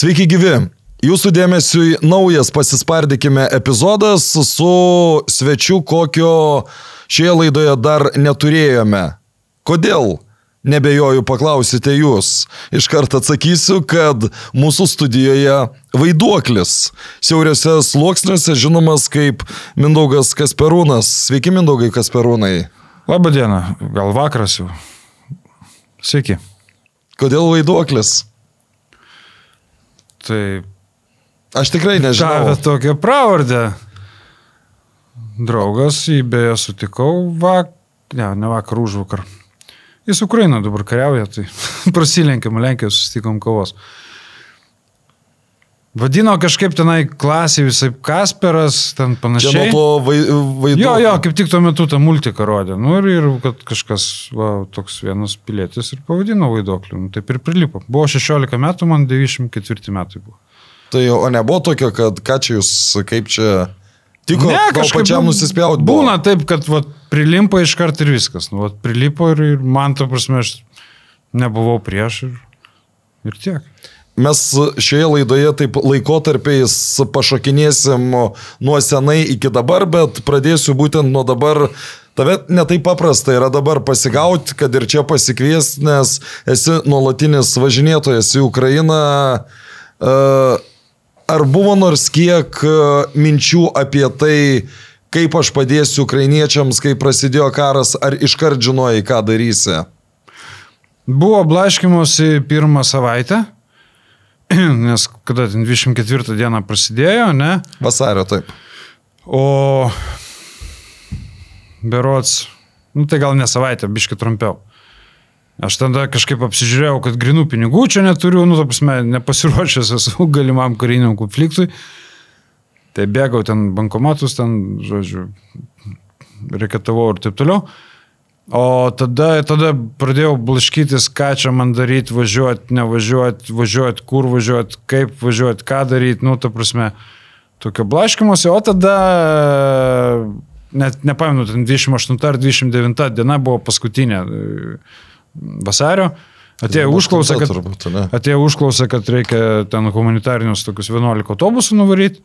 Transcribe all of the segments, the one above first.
Sveiki gyvi. Jūsų dėmesiui naujas pasispardykime epizodas su svečiu, kokio šioje laidoje dar neturėjome. Kodėl? Nebejoju, paklausite jūs. Iš karto atsakysiu, kad mūsų studijoje vaiduoklis. Siauriuose sluoksniuose žinomas kaip Mindaugas Kasperūnas. Sveiki, Mindaugai Kasperūnai. Labą dieną, gal vakaras jau. Sveiki. Kodėl vaiduoklis? Tai Aš tikrai nežinau. davė tokią pravardę. Draugas, jį beje sutikau vak... Ne, ne vakar, už vakar. Jis Ukraina dabar kariauja, tai prasilenkėm, Lenkijos susitikom kovos. Vadino kažkaip tenai klasiai visai Kasperas, ten Čia nuo panašiai. to vai, vaiduoklio. Jo, jo, kaip tik tuo metu tą multiką rodė. Nu ir, ir kad kažkas, va, toks vienas pilietis ir pavadino vaiduokliu. Nu, taip ir prilipo. Buvo 16 metų, man 94 metai buvo. Tai o nebuvo tokio, kad ką čia jūs, kaip čia tiko, ne, gal pačiam nu, nusispjaut. Būna taip, kad va, prilimpa iš karto ir viskas. Nu, va, prilipo ir, ir man, ta prasme, aš nebuvau prieš ir, ir tiek. Mes šioje laidoje taip laikotarpiais pašokinėsim nuo senai iki dabar, bet pradėsiu būtent nuo dabar. Tave netai paprasta yra dabar pasigauti, kad ir čia pasikvies, nes esi nuolatinis važinėtojas į Ukrainą. E, Ar buvo nors kiek e, minčių apie tai, kaip aš padėsiu ukrainiečiams, kai prasidėjo karas, ar iškart žinojai, ką darysi? Buvo blaškimusi pirmą savaitę, nes kada ten 24 dieną prasidėjo, ne? Vasario taip. O berots, nu tai gal ne savaitę, biški trumpiau. Aš tada kažkaip apsižiūrėjau, kad grinų pinigų čia neturiu, nu, ta prasme, nepasiruošęs esu galimam kariniam konfliktui. Tai bėgau ten bankomatus, ten, žodžiu, reketavau ir taip toliau. O tada, tada pradėjau blaškytis, ką čia man daryti, važiuoti, nevažiuoti, važiuoti, kur važiuoti, kaip važiuoti, ką daryti, nu, ta prasme, tokio blaškymosi. O tada, net nepamenu, ten 28 ar 29 diena buvo paskutinė e, vasario. Atėjo užklausą, kad, atėjo užklausą, kad reikia ten humanitarinius tokius 11 autobusų nuvaryti.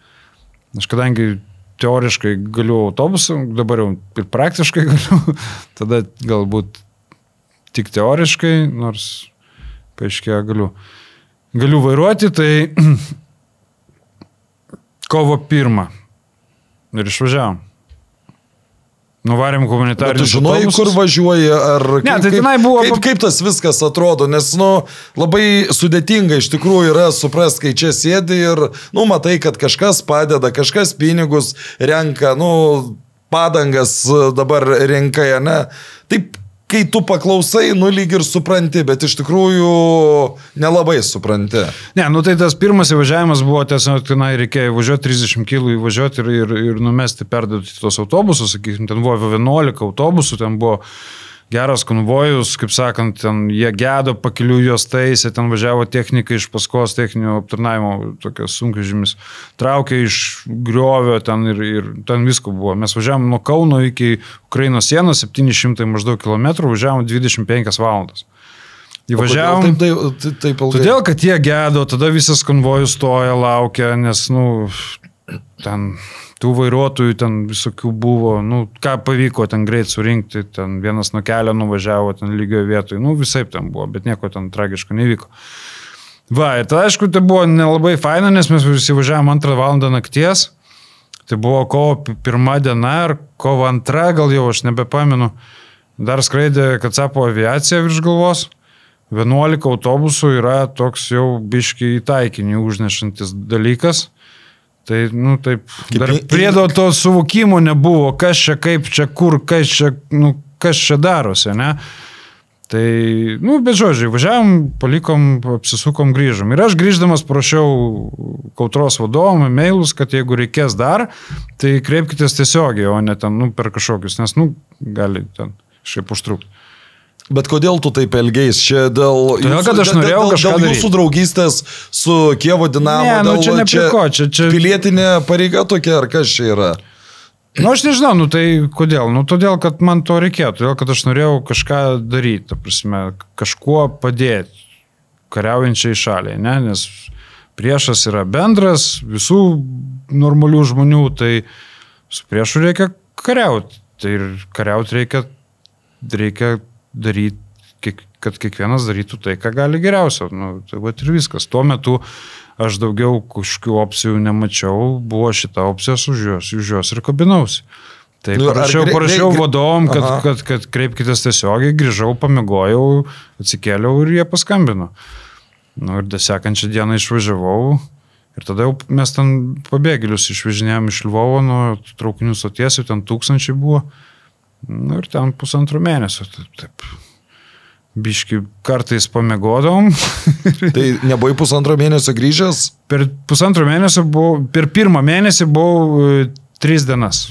Aš kadangi teoriškai galiu autobusų, dabar jau ir praktiškai galiu, tada galbūt tik teoriškai, nors paaiškėjo galiu. Galiu vairuoti, tai kovo pirmą. Ir išvažiavom. Nuvarėm Bet tu humanitarinius žinojai, kur važiuoji, ar Ne, kaip, tai kaip, buvo- kaip, kaip tas viskas atrodo, nes, nu, labai sudėtinga iš tikrųjų yra suprasti, kai čia sėdi ir, nu, matai, kad kažkas padeda, kažkas pinigus renka, nu, padangas dabar renka, ne. Taip, kai tu paklausai, nu, lyg ir supranti, bet iš tikrųjų nelabai supranti. Ne, nu tai tas pirmas įvažiavimas buvo tiesiog, tenai reikėjo važiuoti 30 km įvažiuoti ir, ir, ir numesti, perduoti tos autobusus, sakykim, ten buvo 11 autobusų, ten buvo geras konvojus, kaip sakant, ten jie gedo, pakeliu juos taisė, ten važiavo technika iš paskos techninio aptarnaimo, tokias sunkvežimis, traukė iš griovio ten ir, ir ten visko buvo. Mes važiavom nuo Kauno iki Ukrainos sienos 700 maždaug km, važiavom 25 valandas. Įvažiavom. Taip, taip, taip, taip. Todėl, kad jie gedo, tada visas konvojus stoja, laukia, nes, nu, ten tų vairuotojų ten visokių buvo, nu, ką pavyko ten greit surinkti, ten vienas nuo kelio nuvažiavo ten lygioje vietoje, nu, visai ten buvo, bet nieko ten tragiško nevyko. Va, ir tada, aišku, tai buvo nelabai faina, nes mes visi važiavom antrą valandą nakties, tai buvo kovo pi- pirma diena ar kovo antra, gal jau aš nebepamenu, dar skraidė Katsapo aviacija virš galvos. 11 autobusų yra toks jau biški į taikinį užnešantis dalykas. Tai, nu, taip, dar priedo to suvokimo nebuvo, kas čia, kaip čia, kur, kas čia, nu, kas čia darosi, ne? Tai, nu, bet žodžiai, važiavom, palikom, apsisukom, grįžom. Ir aš grįždamas prašiau kautros vadovom, mailus, kad jeigu reikės dar, tai kreipkitės tiesiogiai, o ne ten, nu, per kažkokius, nes, nu, gali ten šiaip užtrukti. Bet kodėl tu taip elgiais? Čia dėl, Todėl, kad aš dėl- norėjau dėl, kažką dėl daryt. jūsų draugystės su Kievo Dinamo. Ne, nu, dėl, čia ne prie ko, čia- čia- Pilietinė pareiga tokia, ar kas čia yra? Na, nu, aš nežinau, nu tai kodėl? Nu, todėl, kad man to reikėjo, todėl, kad aš norėjau kažką daryti, ta prasme, kažkuo padėti kariaujančiai šaliai, ne? nes priešas yra bendras, visų normalių žmonių, tai su priešu reikia kariauti. Tai ir kariauti reikia, reikia daryti, kad kiekvienas darytų tai, ką gali geriausio. Nu, tai va ir viskas. Tuo metu aš daugiau kažkokių opcijų nemačiau, buvo šita opcija už juos, už juos ir kabinausi. Tai Nu, ar parašiau, parašiau vadovom, kad, Aha. kad, kad kreipkitės tiesiogiai, grįžau, pamigojau, atsikėliau ir jie paskambino. Nu, ir sekančią dieną išvažiavau. Ir tada jau mes ten pabėgėlius išvežinėjom iš Lvovo nuo traukinių stoties, jau ten tūkstančiai buvo. Nu, ir ten pusantrų mėnesio. Taip, taip. Biški kartais pamėgodom. Tai nebuvai pusantro mėnesio grįžęs? per pusantrų mėnesio buvau, per pirmą mėnesį buvau e, tris dienas.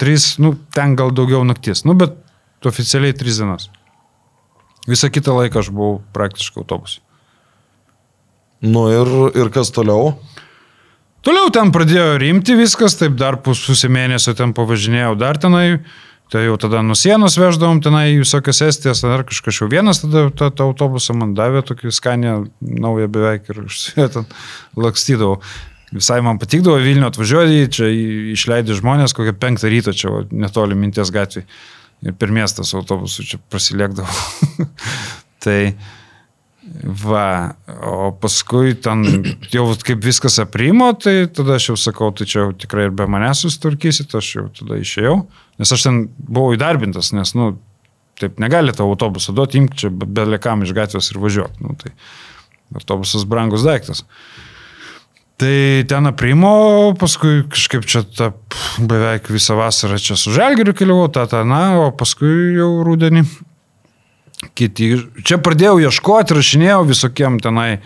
Tris, nu, ten gal daugiau naktis. Nu, bet oficialiai tris dienas. Visą kitą laiką aš buvau praktiškai autobusui. Nu ir, ir kas toliau? Toliau ten pradėjo rimti viskas, taip dar pusę mėnesio ten pavažinėjau dar tenai, tai jau tada nuo sienos veždavom tenai visokias estijas, dar kažkas jau vienas tada tą, tą autobusą man davė, tokį skanę naują beveik ir aš ten lakstydavau. Visai man patikdavo Vilnių atvažiuoti, čia išleidė žmonės kokią penktą ryto, čia netoli minties gatvį. Ir per miestą su autobusu čia prasilėkdavau. tai Va, o paskui ten jau kaip viskas aprimo, tai tada aš jau sakau, tai čia jau tikrai ir be manęs susitvarkysit, aš jau tada išėjau, nes aš ten buvau įdarbintas, nes, nu, taip negali tavo autobusą duoti, imk čia belekam iš gatvės ir važiuok. Nu, tai autobusas brangus daiktas. Tai ten aprimo, paskui kažkaip čia ta, beveik visą vasarą čia su žalgeriu keliavau, tą, tą, na, o paskui jau rudenį kiti. Čia pradėjau ieškoti, rašinėjau visokiem tenai,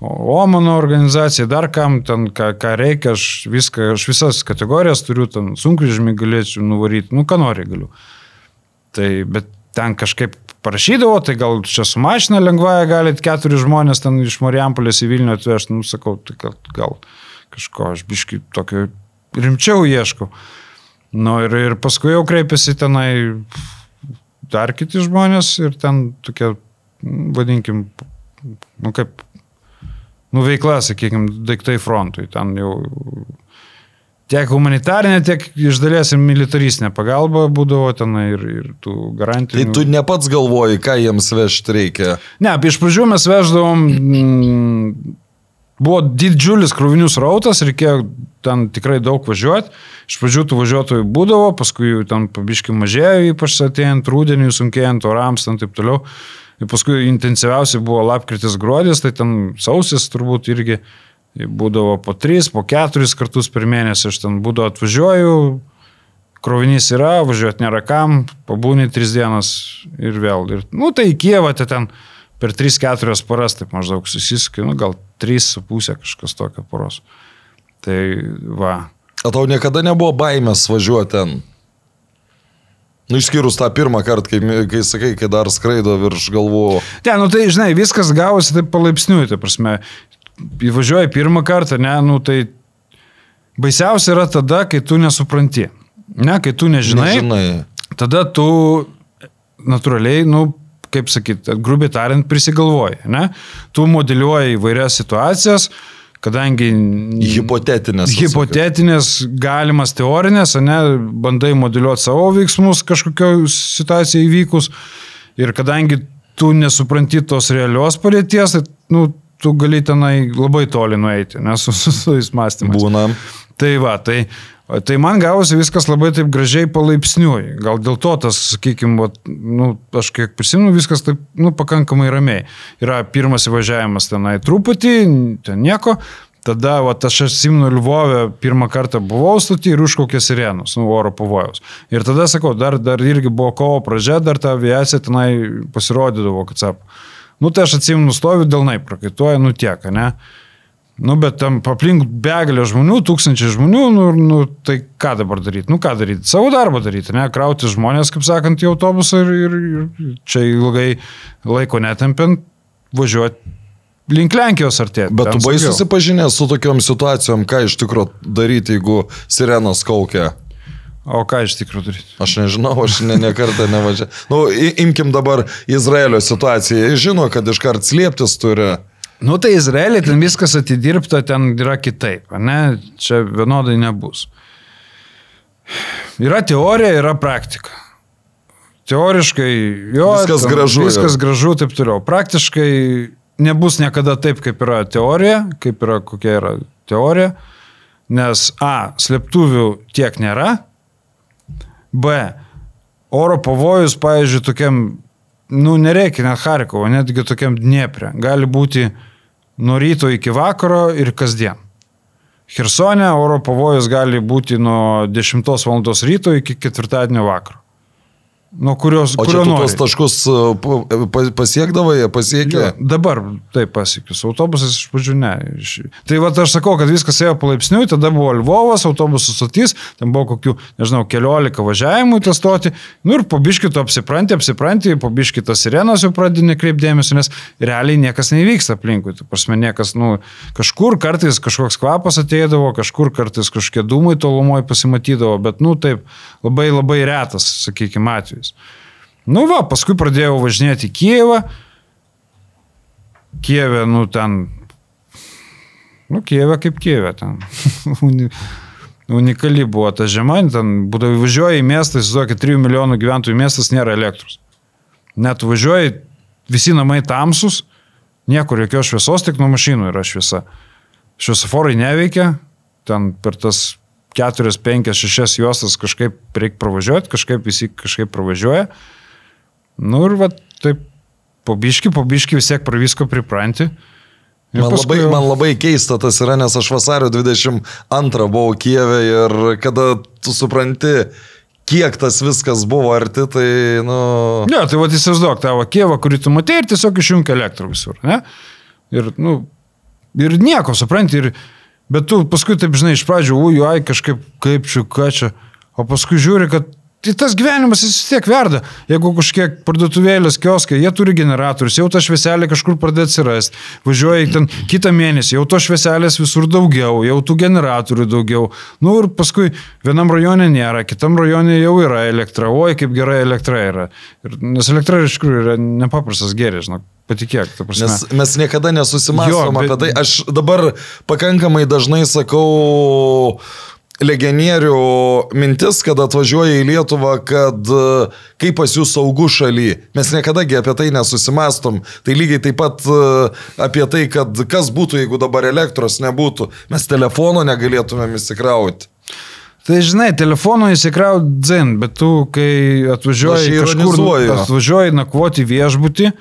Omano organizacijai, dar kam ten, ką, ką reikia, aš viską, aš visas kategorijas turiu, ten sunkvežimį galėčiau nuvaryti, nu ką nori galiu. Tai, bet ten kažkaip parašydavo, tai gal čia su mašina lengvąją galit keturi žmonės ten iš Marijampolės į Vilnių atvežti, nu sakau, tai gal, gal kažko, aš biškai tokio rimčiau ieškau. Nu ir, ir paskui jau kreipėsi tenai dar kiti žmonės ir ten tokie, vadinkim, nu kaip, nu veikla, sakykime, daiktai frontui. Ten jau tiek humanitarinė, tiek iš dalies ir militaristinė pagalba būdavo ten ir, ir tų Tai garantijų. tu ne pats galvoji, ką jiems vežti reikia. Ne, iš pradžių mes veždavom, mm, buvo didžiulis krovinių srautas, reikėjo ten tikrai daug važiuoti. Iš pradžių tų važiuotojų būdavo, paskui jų ten pabiškai mažėjo, ypač atėjant rūdieniui, sunkėjant orams, ten taip toliau. Ir paskui intensyviausiai buvo lapkritis gruodis, tai ten sausis turbūt irgi būdavo po 3, po 4 kartus per mėnesį. Aš ten būdavo atvažiuoju, krovinys yra, važiuoti nėra kam, pabūni 3 dienas ir vėl. Ir, nu tai į Kievą tai ten per 3-4 paras taip maždaug susiskai, nu gal 3,5 kažkas tokio paros. Tai va. O tau niekada nebuvo baimės važiuoti ten? Nu, išskyrus tą pirmą kartą, kai, kai sakai, kai dar skraido virš galvų. Ne, nu tai žinai, viskas gavosi taip palaipsniui, tai prasme, įvažiuoji pirmą kartą, ne, nu tai baisiausia yra tada, kai tu nesupranti. Ne, kai tu nežinai, Nežinai. tada tu natūraliai, nu, kaip sakyti, grubiai tariant, prisigalvoji, ne? Tu modeliuoji įvairias situacijas, kadangi... Hipotetinės. Hipotetinės, galimas teorinės, ne, bandai modeliuoti savo veiksmus kažkokio situacijai įvykus ir kadangi tu nesupranti tos realios padėties, tai, nu, tu gali tenai labai toli nueiti, nes su, jais mąstymais. Būna. Tai va, tai, tai man gavosi viskas labai taip gražiai palaipsniui. Gal dėl to tas, sakykime, nu, aš kiek prisimenu, viskas taip, nu, pakankamai ramiai. Yra pirmas įvažiavimas tenai truputį, ten nieko. Tada, va, aš atsimenu Lvovę, pirmą kartą buvau stoti ir užkaukė sirenos, nu, oro pavojaus. Ir tada, sakau, dar, dar irgi buvo kovo pradžia, dar ta aviacija tenai pasirodydavo, kad sap. Nu, tai aš atsimenu, stoviu dėl nai, prakaituoju, nu tiek, ne? Nu, bet tam aplink begalė žmonių, tūkstančiai žmonių, nu, nu, tai ką dabar daryti? Nu, ką daryti? Savo darbą daryti, ne? Krauti žmonės, kaip sakant, į autobusą ir, ir, ir čia ilgai laiko netempiant važiuoti link Lenkijos artėti. Bet tu baisus susipažinęs su tokiom situacijom, ką iš tikrųjų daryti, jeigu sirenos kaukia. O ką iš tikrųjų daryti? Aš nežinau, aš ne, ne kartą nevažiavau. Nu, imkim dabar Izraelio situaciją. Jis žino, kad iškart slėptis turi. Nu tai Izraelį ten viskas atidirbta, ten yra kitaip, ne? Čia vienodai nebus. Yra teorija, yra praktika. Teoriškai jo. Viskas ten, gražu, Viskas jo. gražu, taip toliau. Praktiškai nebus niekada taip, kaip yra teorija, kaip yra kokia yra teorija, nes A, slėptuvių tiek nėra, B, oro pavojus, pavyzdžiui, tokiam, nu, nereikia net Harkovo, netgi tokiam Dnieprė, gali būti nuo ryto iki vakaro ir kasdien. Hersone oro pavojus gali būti nuo 10 val. ryto iki ketvirtadienio vakaro. Nuo kurios, O kurio tu nori. tos taškus pa- pa- pasiekdavai, pasiekė. Jo, dabar taip pasiekiu. Su autobusais iš pradžių ne. Tai va aš sakau, kad viskas ėjo palaipsniui, tada buvo Lvovas, autobusų stotys, ten buvo kokių, nežinau, keliolika važiavimų į tą stotį. Nu ir po biškį tu apsipranti, apsipranti, po biškį tas sirenos jau pradedi nekreipdėmėsio, nes realiai niekas nevyksta aplinkui. Tu prasme, niekas, nu, kažkur kartais kažkoks kvapas ateidavo, kažkur kartais kažkokie dūmai tolumoje pasimatydavo, bet, nu, taip, labai labai retas, sakykime, atvejis. Nu va, paskui pradėjau važinėti į Kievą. Kievė, nu ten. Nu, Kievė kaip Kievė ten. Uni- Unikali buvo ta žema, ten būdavo važiuoji į miestą, įsivaizduokit, 3 milijonų gyventojų miestas nėra elektros. Net važiuoji, visi namai tamsus, niekur jokios šviesos, tik nuo mašinų yra šviesa. Šviesoforai neveikia, ten per tas 4, 5, 6 juostas kažkaip reikia pravažiuoti, kažkaip visi kažkaip pravažiuoja. Nu ir va taip, pobiški, pobiški vis tiek prie visko pripranti. Ir Man paskui labai, man labai keista tas yra, nes aš vasario 22 buvau Kijeve ir kada tu supranti, kiek tas viskas buvo arti, tai, nu... Ne, tai va įsivaizduok tavo kievą, kurį tu matei ir tiesiog išjungia elektrą visur. Ne? Ir, nu, ir nieko, supranti, ir, bet tu paskui taip, žinai, iš pradžių, ui, ai, kažkaip, kaip čia, ką čia, o paskui žiūri, kad Tai tas gyvenimas jis vis tiek verda. Jeigu kažkiek parduotuvėlės, kioskai, jie turi generatorius, jau ta švieselė kažkur pradeda atsirasti. Važiuoji ten kitą mėnesį, jau to švieselės visur daugiau, jau tų generatorių daugiau. Nu ir paskui vienam rajone nėra, kitam rajone jau yra elektra. Oi, kaip gerai elektra yra. Ir, nes elektra iš tikrųjų yra nepaprastas gėris, žinok. Patikėk, ta prasme. Nes mes niekada nesusimastom Jo, bet- apie tai. Aš dabar pakankamai dažnai sakau legionierių mintis, kad atvažiuoja į Lietuvą, kad e, kaip pas jūs saugu šaly. Mes niekadagi apie tai nesusimastom. Tai lygiai taip pat e, apie tai, kad kas būtų, jeigu dabar elektros nebūtų. Mes telefono negalėtumėm įsikrauti. Tai žinai, telefono įsikraut dzin, bet tu, kai atvažiuoji kažkur, atvažiuoji nakvoti viešbutį,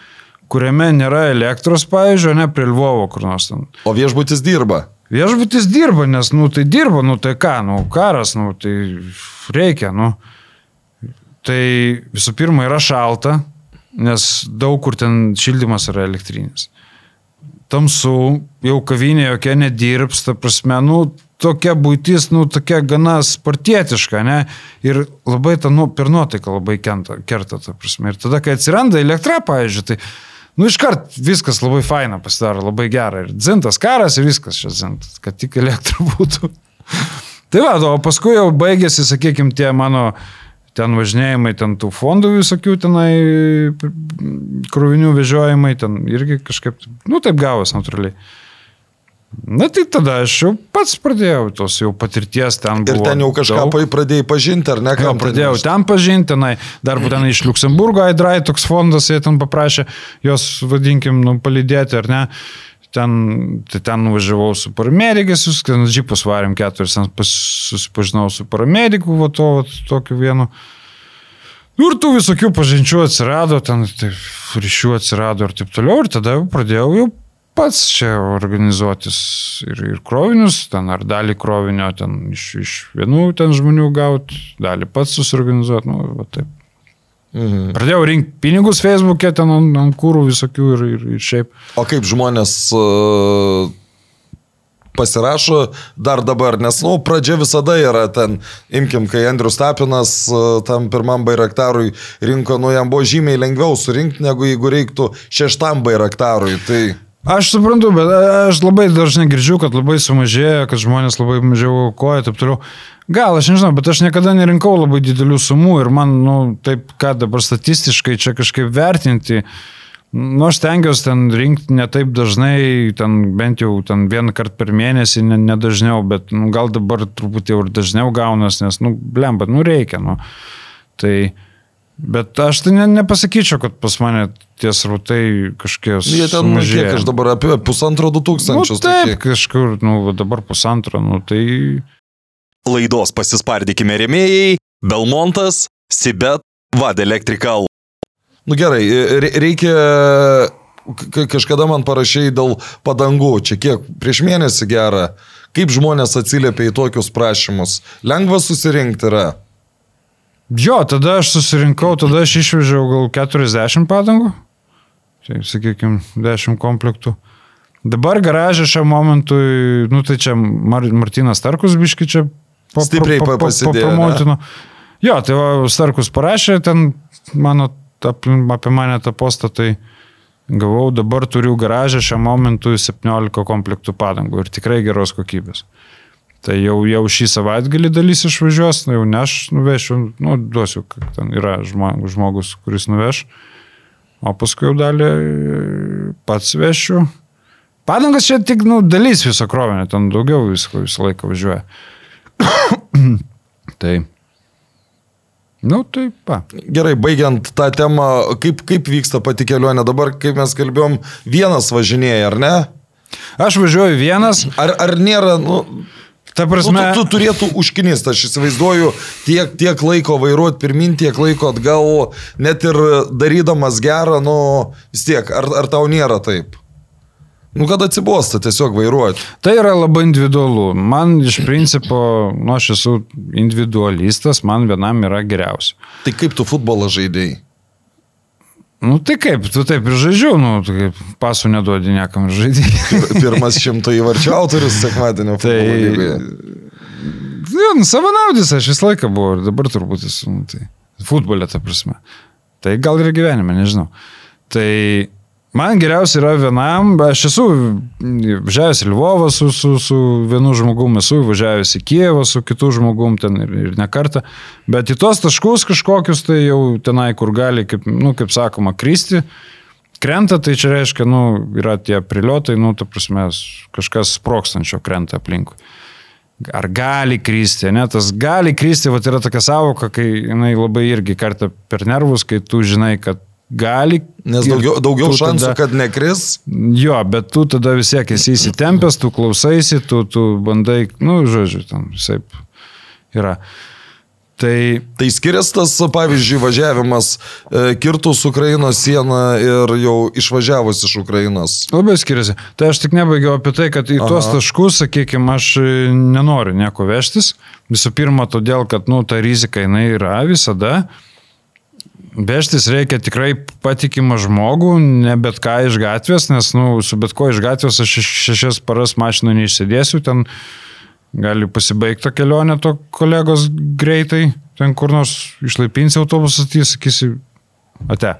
kuriame nėra elektros, pavyzdžiui, ne prie Lvovo kur nors ten. O viešbutis dirba. Viešbutis dirba, nes, nu, tai dirba, nu, tai ką, nu, karas, nu, tai reikia, nu. Tai visų pirma yra šalta, nes daug kur ten šildymas yra elektrinis. Tamsu, jau kavinė jokia nedirbs, ta prasme, nu, tokia būtis, nu, tokia gana spartietiška, ne? Ir labai ta, nu, per nuotaiką labai kenta, kerta, ta prasme. Ir tada, kai atsiranda elektra, pavyzdžiui, tai, nu, iškart viskas labai faina pasidaro, labai gera. Ir dzintas karas ir viskas čia dzintas, kad tik elektra būtų. tai va, o paskui jau baigėsi, sakykime, tie mano ten važinėjimai, ten tų fondų visokių tenai krovinių vežiojimai, ten irgi kažkaip, nu taip gavos natūraliai. Na tai tada aš jau pats pradėjau tos jau patirties ten. Ir ten jau kažką daug. pradėjai pažinti, ar ne? Ten pradėjau iš- ten pažinti, tenai, dar būtent iš Luxemburgo Aidrai toks fondas, jie ten paprašė jos, vadinkim, nu, palydėti, ar ne. Ten, tai ten nuvažiavau su paramedikais, ten džipus varėm keturis, ten susipažinau su paramediku, va to, va, tokiu vienu. Nu, Ir tų visokių pažinčių atsirado, ten taip, ryšių atsirado ir taip toliau. Ir tada jau pradėjau jau pats čia organizuotis ir, ir krovinius, ten ar dalį krovinio ten iš, iš vienų ten žmonių gauti, dalį pats susiorganizuoti. Nu, va, taip. Mhm. Pradėjau rinkti pinigus Facebook'e, ten ant, ant kūrų visokių ir, ir, ir šiaip. O kaip žmonės uh, pasirašo dar dabar, nes, na, nu, pradžia visada yra ten, imkim, kai Andrius Tapinas uh, tam pirmam bairaktarui rinko, nu, jam buvo žymiai lengviau surinkti, negu jeigu reiktų šeštam bairaktarui. Tai... Aš suprantu, bet aš labai dažnai girdžiu, kad labai sumažėjo, kad žmonės labai mažiau aukoja taip toliau. Gal, aš nežinau, bet aš niekada nerinkau labai didelių sumų ir man, nu, taip, ką dabar statistiškai čia kažkaip vertinti, Nu, aš tengiuosi ten rinkti ne taip dažnai, ten bent jau ten vieną kartą per mėnesį, ne, ne dažniau, bet nu, gal dabar truputį jau ir dažniau gaunas, nes, nu, blemba, nu reikia. Nu. Tai, bet aš tai ne, nepasakyčiau, kad pas mane tie srautai kažkiek... Jie ten, nu, kiek aš dabar apie pusantro du tūkstančius. Nu, taip, tokie. kažkur, nu, dabar pusantro, nu, tai... Laidos pasispardykime rėmėjai - Belmontas, Sibet, Vad Electrical. Nu gerai, reikia kažkada man parašiai dėl padangų, čia kiek prieš mėnesį gerą, kaip žmonės atsiliepia į tokius prašymus. Lengva susirinkti yra. Jo, tada aš susirinkau, tada aš išvežiau gal 40 padangų, tai sakykime, 10 komplektų. Dabar garažė šiam momentui, nu tai čia Mar Martinas Tarkus biški čia pa, stipriai pa, pa, pa, papromotino. Jo, tai va, Starkus parašė ten mano apie mane tą postą, tai gavau, dabar turiu garažę šiam momentui 17 komplektų padangų ir tikrai geros kokybės. Tai jau, jau šį savaitgalį dalis išvažiuos, jau ne aš nuvešiu, nu, duosiu, kad ten yra žmogus, kuris nuveš, o paskui jau dalį pats vešiu. Padangas čia tik, nu, dalis viso krovinio, ten daugiau visko visą laiką važiuoja. tai Nu, taip. Pa. Gerai, baigiant tą temą, kaip, kaip vyksta pati kelionė dabar, kaip mes kalbėjom, vienas važinėja, ar ne? Aš važiuoju vienas. Ar, ar nėra, nu, Ta prasme, nu, tu, tu turėtų užkinist, aš įsivaizduoju, tiek, tiek laiko vairuoti pirmin, tiek laiko atgal, net ir darydamas gerą, nu vis tiek, ar, ar tau nėra taip? Nu, kad atsibosta tiesiog vairuoti. Tai yra labai individualu. Man iš principo, nu, aš esu individualistas, man vienam yra geriausia. Tai kaip tu futbolą žaidėjai? Nu tai kaip, tu taip ir žaidžiu, nu, kaip pasų neduodi niekam žaidėjai. Pirmas šimto įvarčių autorius sekmadienio tai... Ja, nu, savanaudis aš visą laiką buvau ir dabar turbūt esu, nu, tai futbolė ta prasme. Tai gal ir gyvenime, nežinau. Tai Man geriausia yra vienam, aš esu važiavęs į Lvovą su, su, su vienu žmogumi, esu važiavęs į Kievą su kitu žmogumi ten ir, ir ne kartą, bet į tos taškus kažkokius tai jau tenai, kur gali, kaip, nu, kaip sakoma, kristi, krenta, tai čia reiškia, nu, yra tie priliotai, nu, ta prasme, kažkas sprokstančio krenta aplinkui. Ar gali kristi, ne, tas gali kristi, va, yra tokia savoka, kai jinai labai irgi kartą per nervus, kai tu žinai, kad gali. Nes daugiau, daugiau šansų, tada, kad nekris. Jo, bet tu tada vis tiek esi įsitempęs, tu klausaisi, tu, tu bandai, nu, žodžiu, tam visai yra. Tai, tai skiriasi tas, pavyzdžiui, važiavimas e, kirtus Ukrainos sieną ir jau išvažiavus iš Ukrainos. Labai skiriasi. Tai aš tik nebaigiau apie tai, kad į Aha. tuos taškus, sakykime, aš nenoriu nieko vežtis. Visų pirma, todėl, kad, nu, ta rizika jinai yra visada. Vežtis reikia tikrai patikimą žmogų, ne bet ką iš gatvės, nes nu, su bet ko iš gatvės aš šešias paras mašinų neišsėdėsiu, ten gali pasibaigti kelionė to kolegos greitai, ten kur nors išlaipinsi autobusą, tai sakysi, ate.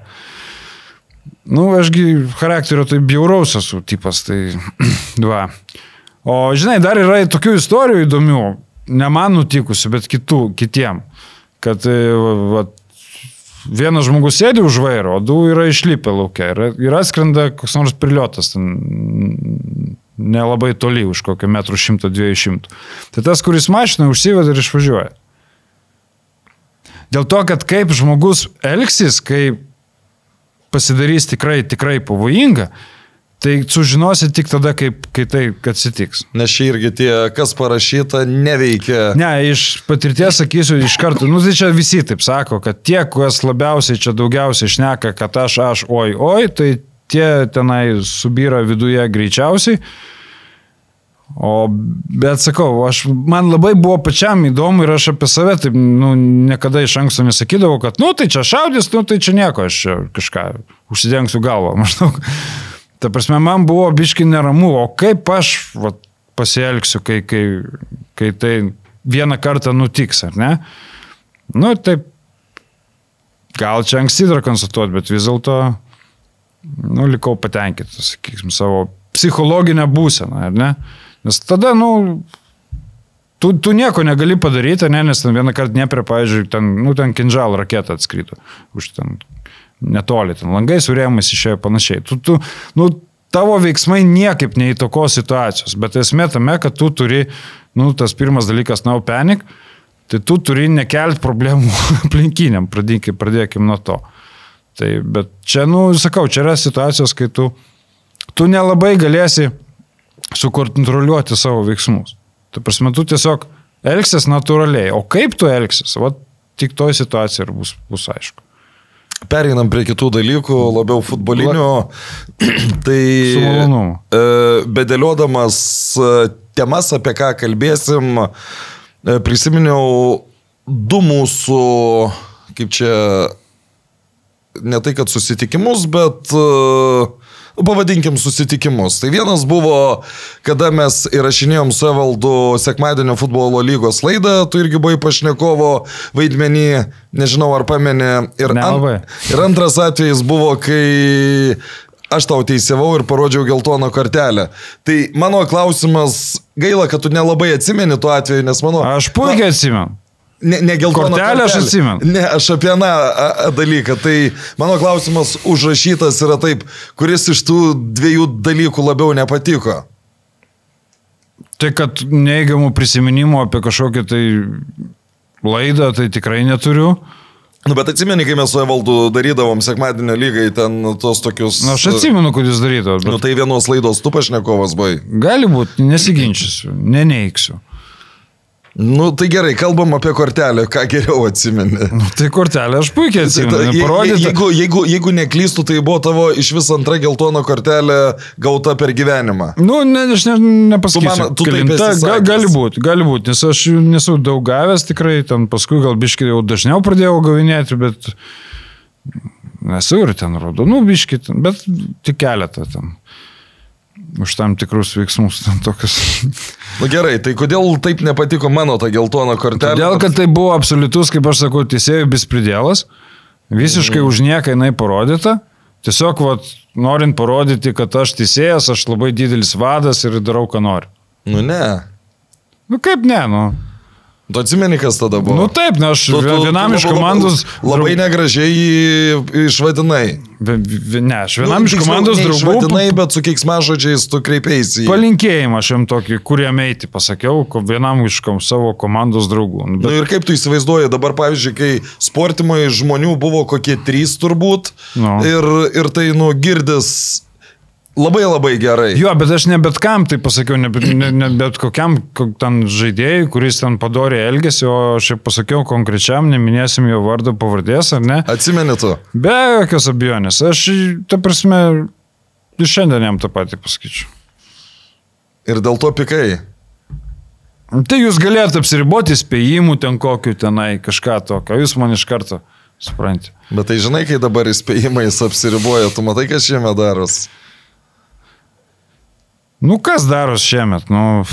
Nu, ašgi charakterio tai bjauraus esu tipas, tai va. O žinai, dar yra tokių istorijų įdomių, ne man nutikusių, bet kitų, kitiem. Kad va, vienas žmogus sėdi už vairo, o du yra išlipę laukia ir, ir atskrenda koks nors priliotas ten nelabai toli už kokio metrų šimto, dviejų šimtų. Tai tas, kuris mašina užsiveda ir išvažiuoja. Dėl to, kad kaip žmogus elgsis, kai pasidarys tikrai, tikrai pavojinga, Tai sužinosi tik tada, kaip, kai tai atsitiks. Nes čia irgi tie, kas parašyta, neveikia. Ne, iš patirties sakysiu iš karto, nu tai čia visi taip sako, kad tie, kas labiausiai čia daugiausiai šneka, kad aš, aš, oi, oi, tai tie tenai subyra viduje greičiausiai. O, bet sakau, aš, man labai buvo pačiam įdomu ir aš apie save taip, nu, niekada iš anksto nesakydavau, kad, nu, tai čia šaudys, nu, tai čia nieko, aš čia kažką užsidengsiu galvą, maždaug. Ta prasme, man buvo biški neramu, o kaip aš va, pasielgsiu, kai, kai, kai tai vieną kartą nutiks, ar ne? Nu, taip, gal čia anksti dar konstatuoti, bet vis dėlto, nu, likau patenkintas, sakykim, savo psichologinę būseną, ar ne? Nes tada, nu, tu, tu nieko negali padaryti, ne, nes ten vieną kartą neprie, pavyzdžiui, ten, nu, ten kinžal raketą atskryto už ten netoli, ten langai surėjimas išėjo panašiai. Tu, tu, nu, tavo veiksmai niekaip neįtoko situacijos, bet esmė tame, kad tu turi, nu, tas pirmas dalykas, now panic, tai tu turi nekelti problemų aplinkiniam, pradėkim, pradėkim nuo to. Tai, bet čia, nu, sakau, čia yra situacijos, kai tu, tu nelabai galėsi sukontroliuoti savo veiksmus. Tu prasme, tu tiesiog elgsis natūraliai. O kaip tu elgsis, va, tik toj situacijai ir bus, bus aišku. Pereinam prie kitų dalykų, labiau futbolinių. tai Su malonumu. e, bedėliodamas e, temas, apie ką kalbėsim, e, prisiminiau du mūsų, kaip čia, ne tai kad susitikimus, bet e, pavadinkim susitikimus. Tai vienas buvo, kada mes įrašinėjom su Evaldu sekmadienio futbolo lygos laidą, tu irgi buvai pašnekovo vaidmenį, nežinau ar pamenė. Ir, Nelabai. ir antras atvejis buvo, kai aš tau teisėvau ir parodžiau geltoną kortelę. Tai mano klausimas, gaila, kad tu nelabai atsimeni tuo atveju, nes mano... Aš puikiai atsimenu. Ne, ne geltoną Kortelę aš atsimenu. Ne, aš apie aną dalyką. Tai mano klausimas užrašytas yra taip, kuris iš tų dviejų dalykų labiau nepatiko. Tai kad neigiamų prisiminimų apie kažkokią tai laidą, tai tikrai neturiu. Nu, bet atsimeni, kai mes su Evaldu darydavom sekmadienio lygai ten tos tokius... Na, aš atsimenu, kad jūs darydavot. Nu, Bet... tai vienos laidos tu pašnekovas buvai. Gali būti, nesiginčysiu, neneiksiu. Nu, tai gerai, kalbam apie kortelę, ką geriau atsimeni. Nu, tai kortelė aš puikiai atsimenu. Tai, Parodyta. jeigu, jeigu, jeigu neklystų, tai buvo tavo iš vis antra geltona kortelė gauta per gyvenimą. Nu, ne, aš ne, nepasakysiu. Tu man- tu Ga, gali būti, gali būti, nes aš nesu daug gavęs tikrai, ten paskui gal biškai jau dažniau pradėjau gavinėti, bet nesu ir ten raudonų biškai, ten, bet tik keletą ten. Už tam tikrus veiksmus ten tokius. Na nu, gerai, tai kodėl taip nepatiko mano ta geltona kortelė? Todėl, kad tai buvo absoliutus, kaip aš sakau, teisėjų bispridėlas, visiškai už nieką jinai parodyta. Tiesiog, vat, norint parodyti, kad aš teisėjas, aš labai didelis vadas ir darau, ką noriu. Nu ne. Nu kaip ne, nu. Tu atsimeni, kas tada buvo? Nu taip, ne, aš Tu- tu- vienam tu iš labai- komandos... Labai draug- negražiai jį išvadinai. Ne, aš vienam iš tiksliau, komandos draugų Išvadinai, bet su keiksmažodžiais tu kreipėsi. palinkėjimą aš jam tokį, kuriam eiti, pasakiau, vienam iš kom- savo komandos draugų. Nu, Nu Bet, ir kaip tu įsivaizduoji, dabar pavyzdžiui, kai sportimai žmonių buvo kokie trys turbūt Nu. ir, ir tai nu girdis labai labai gerai. jo, bet aš ne bet kam tai pasakiau, ne, ne, ne bet kokiam kok- ten žaidėjui, kuris ten padorė elgesį, o aš pasakiau konkrečiam, neminėsim jo vardo pavardės, ar ne? Atsimeni tu? Be jokios abejonės. Aš, ta prasme, ir šiandien jam tą patį pasakyčiau. Ir dėl to pikai. Tai jūs galėtumėte apsiriboti spėjimų ten kokiu tenai, kažką tokio, jūs man iš karto suprantate. Bet tai žinai, kai dabar įspėjimais apsiriboja, tu matai, kas šiame daros. Nu, kas daros šiemet? Nu,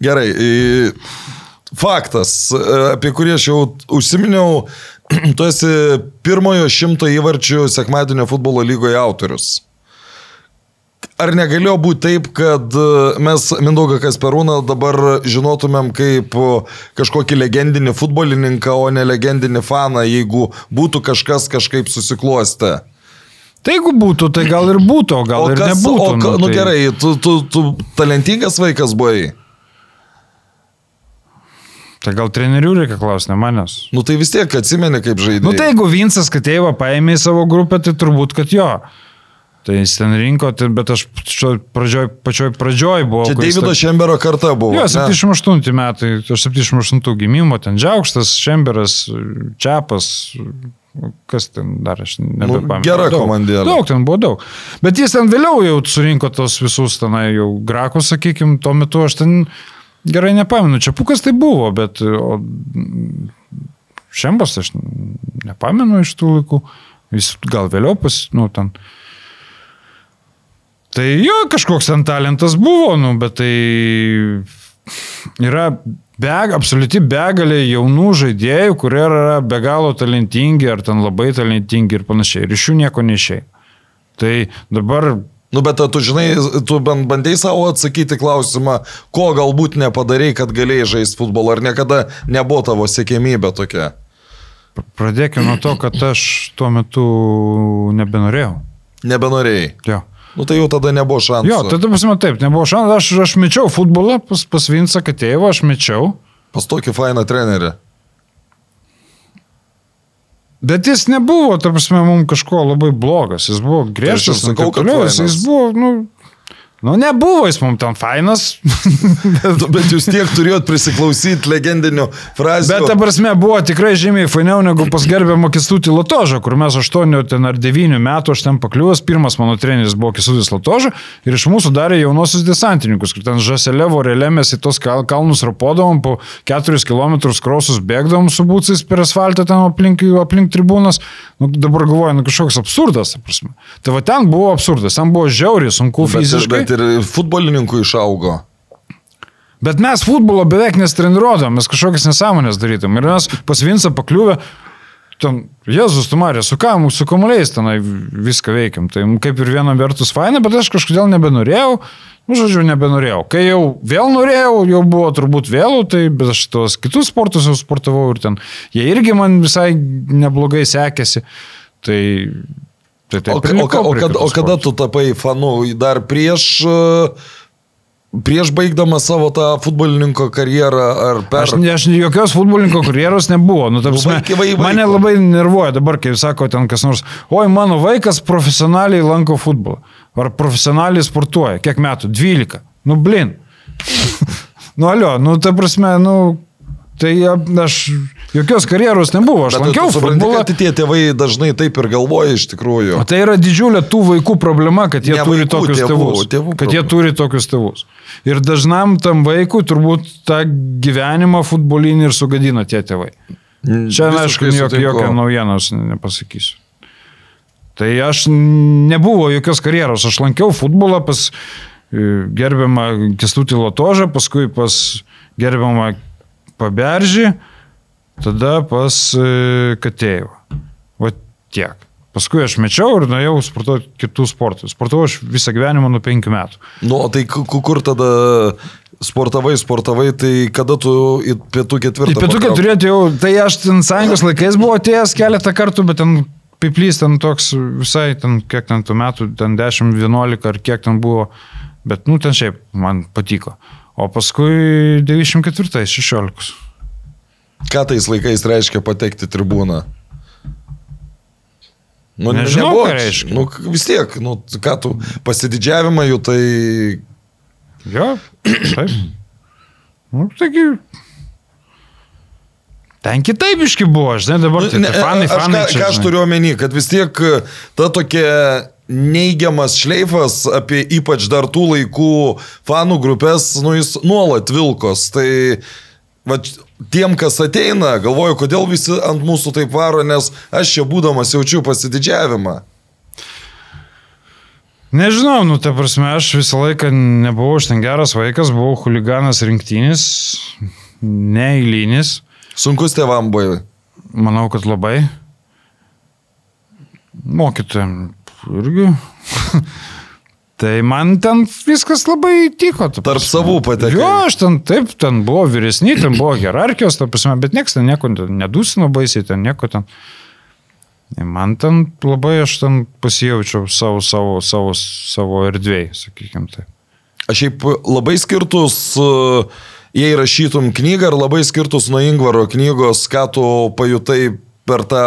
Gerai. Faktas, e, apie kurį aš jau užsiminiau, tu esi pirmojo šimto įvarčių sekmadienio futbolo lygoje autorius. Ar negalėjo būti taip, kad e, mes Mindaugą Kasperūną dabar žinotumėm kaip kažkokį legendinį futbolininką, o ne legendinį faną, jeigu būtų kažkas kažkaip susiklostę? Tai jeigu būtų, tai gal ir būtų, o gal O ir kas, nebūtų. o, ka- nu tai... gerai, tu, tu, tu talentingas vaikas buvai. Tai gal trenerių reikia klausti, ne manęs. Nu tai vis tiek atsimeni, kaip žaidėjai. Nu tai jeigu Vinsas Kateiva paėmė į savo grupę, tai turbūt, kad jo. Tai jis ten rinko, tai, bet aš pradžioj, pačioj pradžioj buvau. Čia Davido Šembero karta buvo. Jo, ne? 78 metai, aš 78 gimimo, ten Džiaukštas, Šemberas, Čiapas, kas ten dar, aš nebepamenu. gera Daug. komandėlė. Daug ten buvo daug. Bet jis ten vėliau jau surinko tos visus tenai jau grakus, sakykime, tuo metu aš ten gerai nepamenu. Čiapukas tai buvo, bet o, Šembas aš nepamenu iš tų laikų. Jis gal vėliau pas, nu, ten. Tai jo, kažkoks ten talentas buvo, nu, bet tai yra beg, absoliuti begalė jaunų žaidėjų, kurie yra be galo talentingi ar ten labai talentingi ir panašiai. Ir iš jų nieko neišėjai. Tai dabar Nu, bet tu žinai, tu bent bandai savo atsakyti klausimą, ko galbūt nepadarėjai, kad galėjai žaisti futbolą, ar niekada nebuvo tavo sėkmybė tokia. Pradėkime nuo to, kad aš tuo metu nebenorėjau. Nebenorėjai. Jo. Nu tai jau tada nebuvo šansų. Jo, tada pasime taip, nebuvo šansų. Aš, aš mečiau futbolą pas, pas Vinsą Katėjevą, aš mečiau. Pas tokį fainą trenerį. Bet jis nebuvo, tarp prasme, mums kažko labai blogas. Jis buvo griežtas, Tai sakau, kad jis buvo, nu, nu, nebuvo jis mums ten fainas. Bet, bet jūs tiek turėjot prisiklausyti legendinių frazių. Bet ta prasme buvo tikrai žymiai fainiau negu pas gerbiamą Kistutį Latožą, kur mes 8 ten ar 9 metų aš ten pakliuvęs, pirmas mano treneris buvo Kistutis Latožą ir iš mūsų darė jaunosius desantininkus, kur ten žaselė vorelė mes į tos kal kalnus rapodavom, po 4 km krosus bėgdavom su būcais per asfaltą ten aplink, aplink tribūnas. Nu, dabar galvoju, nu kažkoks absurdas, ta prasme. Tai va ten buvo absurdas, ten buvo žiauriai sunku bet, fiziškai. bet ir futbolininkų išaugo. Bet mes futbolo beveik nestreniruodam, mes kažkokias nesąmonės darytum. Ir mes pas Vinsą pakliuvę, ten, Jėzus, tu Marė, su kam, su kamuoliais tenai viską veikiam. Tai kaip ir viena vertus faina, bet aš kažkodėl nebenorėjau. Nu, žodžiu, nebenorėjau. Kai jau vėl norėjau, jau buvo turbūt vėlų, tai bet aš tos kitus sportus jau sportavau ir ten. Jie irgi man visai neblogai sekėsi. Tai... Tai taip, O, o, o, prie kad, kitų o kada tu tapai fanu? Dar prieš, e, prieš baigdamas savo tą futbolininko karjerą ar per... Aš, aš jokios futbolininko karjeros nebuvo. Nu, ta prasme, vaikai, vai- mane labai nervuoja dabar, kai sako ten kas nors, oi, mano vaikas profesionaliai lanko futbolą. Ar profesionaliai sportuoja. Kiek metų? 12. Nu, blin. nu, alio, nu, ta prasme, nu, tai aš jokios karjeros nebuvo. Aš Bet lankiau futbolą. kad tie tėvai dažnai taip ir galvoja iš tikrųjų. O tai yra didžiulė tų vaikų problema, kad jie Ne turi vaikų, tokius tėvų, tėvus. tėvų kad jie turi tokius tėvus. Ir dažnam tam vaikui turbūt tą gyvenimą futbolinį ir sugadina tie tėvai. Čia, na, aišku, Visiškai jok, sutinku. jokią naujieną aš nepasakysiu. Tai aš nebuvo jokios karjeros. Aš lankiau futbolą pas e, gerbiamą Kestutį Lotožą, paskui pas gerbiamą Paberžį, tada pas e, Katėjevą. Va tiek. Paskui aš mečiau ir nuėjau sportuoti kitų sportų. Sportavau aš visą gyvenimą nuo penkių metų. Nu, o tai ku- ku- kur tada sportavai, sportavai, tai kada tu į pietų ketvirtą... Į pietų ketvirtį jau, tai aš ten sąjungos laikais buvau atėjęs keletą kartų, bet ten piplys ten toks visai, ten kiek ten tų metų, ten 10, 11 ar kiek ten buvo, bet nu ten šiaip man patiko. O paskui 94, 16. Ką tais laikais reiškia patekti tribūną? Nu, ne- Nežinau, nebuvo- ką reiškia. Nu, vis tiek, nu, ką tu pasididžiavimą jų, tai... Jo, taip. Nu, taigi. Ten kitaip iški buvo, žinai, dabar tai, Ne, tai fanai, aš, fanai. ką, čia, ką aš turiu omeny, kad vis tiek ta tokia neigiamas šleifas apie ypač dar tų laikų fanų grupės, nu jis nuolat vilkos. Tai va, tiem, kas ateina, galvoju, kodėl visi ant mūsų taip varo, nes aš čia būdamas jaučiu pasididžiavimą. Nežinau, nu, ta prasme, aš visą laiką nebuvau aš ten geras vaikas, buvau huliganas rinktinis, neįlynis. Sunkus tėvam buvo. Manau, kad labai. Mokytojam irgi. tai man ten viskas labai tiko. ta Tarp savų patekai. Jo, aš ten taip, ten buvo vyresni, ten buvo hierarchijos, ta prasme, bet niekas ten nieko ten nedusino baisiai, ten nieko ten. Man ten labai aš ten pasijaučiau savo, savo, savo, savo erdvėjai, sakykim tai. Aš šiaip labai skirtus, e, jei rašytum knygą, ar labai skirtus nuo Ingvaro knygos, ką tu pajutai per tą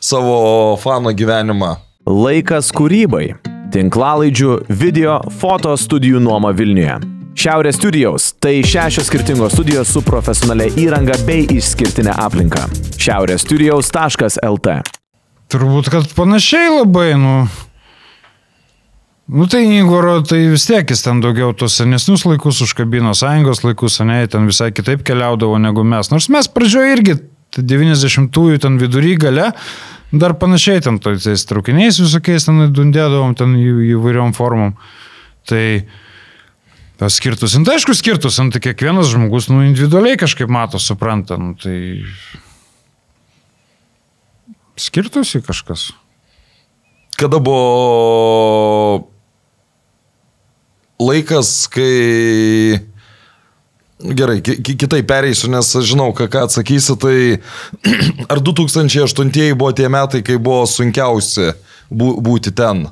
savo fano gyvenimą. Laikas kūrybai. Tinklalaidžių, video, foto studijų nuoma Vilniuje. Šiaurės studijos - tai šešios skirtingos studijos su profesionalia įranga bei išskirtinė aplinka. šiaurėsstudijaus.lt Turbūt, kad panašiai labai, nu. Nu tai Igoro, tai vis tiek jis ten daugiau tos senesnius laikus užkabino, sąjungos laikus, ne, ten visai kitaip keliaudavo negu mes. Nors mes pradžioje irgi, tai 90-ųjų ten vidury gale, dar panašiai ten tais traukiniais visokiais ten dundėdavom ten įvairiom formom. Tai tas skirtus, nu, tai aišku skirtus, nu, tai kiekvienas žmogus, nu, individualiai kažkaip mato, supranta, nu, tai skirtusi kažkas. Kada buvo laikas, kai Gerai, ki ki- kitaip pereisiu, nes aš žinau, ką, ką atsakysi. Tai ar 2008 buvo tie metai, kai buvo sunkiausi bū, būti ten?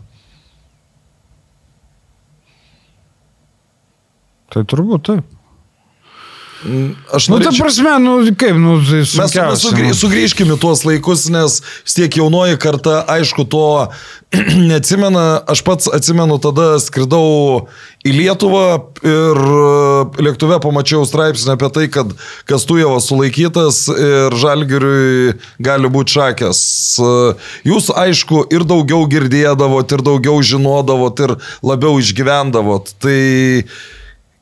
Tai turbūt taip. Aš Nu, ta norėčiau- prasme, nu, kaip, nu, tai Mes, mes sugrį, nu. sugrįžkime tuos laikus, nes tiek jaunoji karta, aišku, to neatsimena. Aš pats atsimenu, tada skridau į Lietuvą ir e, lėktuve pamačiau straipsnį apie tai, kad Kastujevas sulaikytas ir Žalgiriui gali būti šakės. E, Jūs, aišku, ir daugiau girdėdavot, ir daugiau žinodavot, ir labiau išgyvendavot. Tai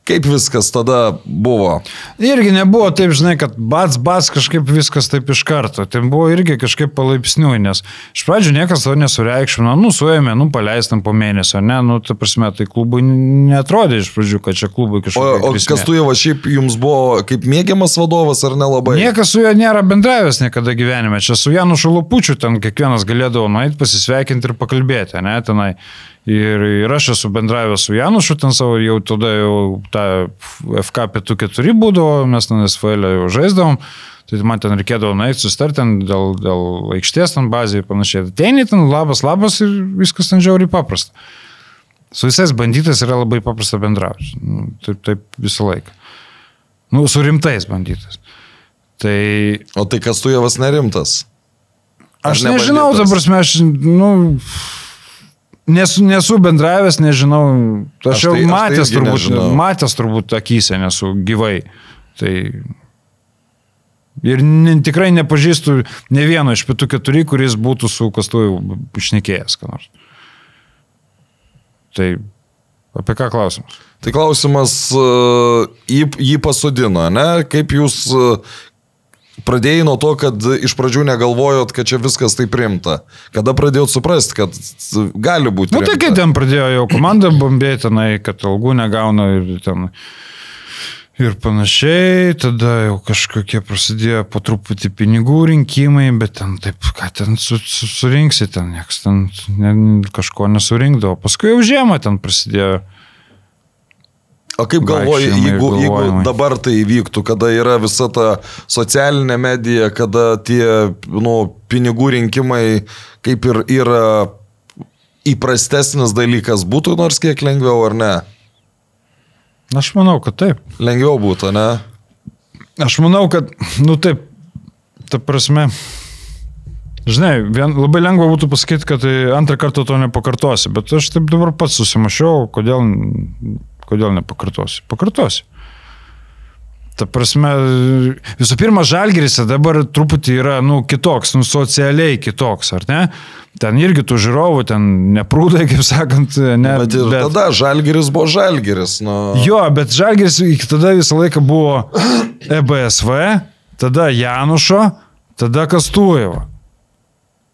kaip viskas tada buvo? Irgi nebuvo taip, žinai, kad bats, bats kažkaip viskas taip iš karto. Tai buvo irgi kažkaip palaipsniui, nes iš pradžių niekas to nesureikšmino, nu, suėmė, nu, paleistam po mėnesio, ne, nu, ta prasme, tai klubui netrodė iš pradžių, kad čia klubui O, kažkokia. o grėsmė. Kastujevas šiaip jums buvo kaip mėgiamas vadovas ar nelabai? Niekas su juo nėra bendravęs niekada gyvenime. Čia su Janu Šalupučiu ten kiekvienas galėdavo nueiti, pasisveikinti ir pakalbėti, ne, tenai. Ir, ir aš esu bendravęs su Janušu ten savo, jau tada jau tą FK pietų keturi būdavo, mes ten SFL jau žaisdavom. Tai man ten reikėdavo nueiti, sustarti ten dėl, dėl aikštės ten bazėje ir panašiai. Ateini ten, labas, labas ir viskas ten žiauriai paprasta. Su visais bandytais yra labai paprasta bendrauti. Nu, Taip, taip visą laiką. Nu, su rimtais bandytais. Tai O tai Kastujevas nerimtas. Ar aš nežinau, ta prasme, aš, nu, nesu, nesu bendravęs, nežinau. Aš, Aš jau tai- tai matęs, irgi turbūt, nežinau. matęs turbūt akise, nesu gyvai. Tai ir ne, tikrai nepažįstu ne vieno iš pietų keturių, kuris būtų su kastuoju išnekėjęs, ką nors. Tai apie ką klausimas? Tai klausimas, e, jį, jį pasodino, ne? Kaip jūs e, pradėjai nuo to, kad iš pradžių negalvojot, kad čia viskas taip rimta? Kada pradėjot suprasti, kad gali būti? Na, nu, tai kai ten pradėjo jau komanda bombėti, tenai, kad algų negauna ir ten. Ir panašiai, tada jau kažkokie prasidėjo po truputį pinigų rinkimai, bet ten taip, ką ten su, su, surinksi, ten nieks ten ne, kažko nesurinkdavo. Paskui jau žiemą ten prasidėjo. O kaip galvoji, jeigu, jeigu dabar tai įvyktų, kada yra visa ta socialinė medija, kada tie nu, pinigų rinkimai kaip ir yra įprastesnis dalykas, būtų nors kiek lengviau ar ne? Aš manau, kad taip. Lengviau būtų, ne? Aš manau, kad, nu taip, ta prasme, žinai, vien, labai lengva būtų pasakyti, kad antrą kartą to nepakartosi, bet aš taip dabar pats susimašiau, kodėl, kodėl nepakartosi. Pakartosi. Ta prasme, visų pirma, žalgeris dabar truputį yra, nu, kitoks, nu, socialiai kitoks, ar ne? Ten irgi tų žiūrovų, ten neprūdai, kaip sakant, ne. Bet ir bet... tada žalgeris buvo žalgeris. Nu... Jo, bet Žalgiris iki tada visą laiką buvo EBSV, tada Janušo, tada Kastuojevo.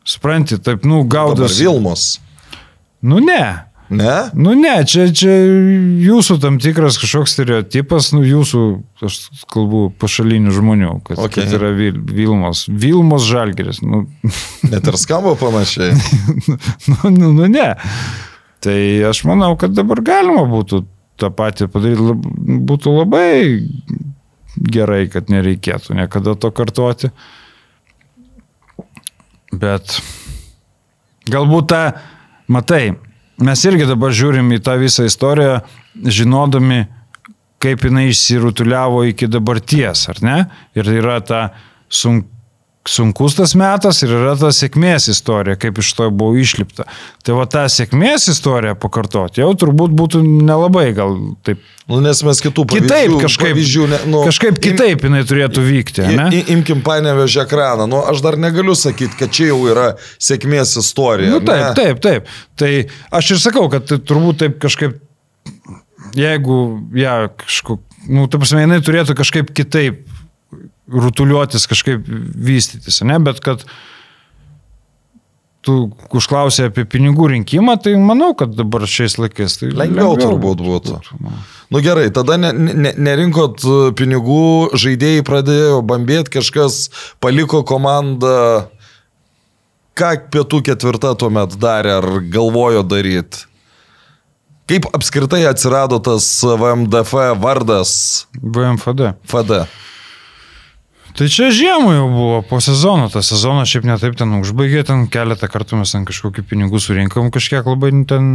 Supranti, taip, nu, gaudas. Vilmos. Nu, ne. Ne? Nu, ne, čia, čia jūsų tam tikras kažkoks stereotipas, nu, jūsų, aš kalbu, pašalinių žmonių, kad, Okay. kad yra Vil, Vilmos. Vilmos Žalgiris. Nu, Net ir skamba panašiai. nu, nu, nu, ne. Tai aš manau, kad dabar galima būtų tą patį padaryti, būtų labai gerai, kad nereikėtų niekada to kartuoti. Bet galbūt tą, matai, mes irgi dabar žiūrim į tą visą istoriją, žinodami, kaip jinai išsirutuliavo iki dabarties, ar ne? Ir yra ta sun, sunkus tas metas ir yra ta sėkmės istorija, kaip iš to buvo išlipta. Tai va tą sėkmės istoriją pakartoti jau turbūt būtų nelabai gal taip. Nu, nes mes kitų pavyzdžių, Kitaip kažkaip, pavyzdžių ne, nu, kažkaip kitaip jinai turėtų vykti, Im, ne? i- imkim panevežę ekraną. Nu, aš dar negaliu sakyti, kad čia jau yra sėkmės istorija. Nu, taip, ne? taip, taip. Tai aš ir sakau, kad tai turbūt taip kažkaip, jeigu ją ja, kažkaip, nu, ta prasme, jinai turėtų kažkaip kitaip rutuliuotis, kažkaip vystytis, ne, bet kad tu užklausai apie pinigų rinkimą, tai manau, kad dabar šiais laikais tai Lengviau turbūt būtų. Nu gerai, tada ne, ne, nerinkot e, pinigų, žaidėjai pradėjo bambėti, kažkas paliko komandą. Ką pietų ketvirta tuomet darė, ar galvojo daryti? Kaip apskritai atsirado tas VMDF vardas VMFD. FD? Tai čia žiemą jau buvo, po sezono, tą sezoną šiaip netaip ten užbaigė, ten keletą kartų mes ten kažkokių pinigų surinkom, kažkiek labai ten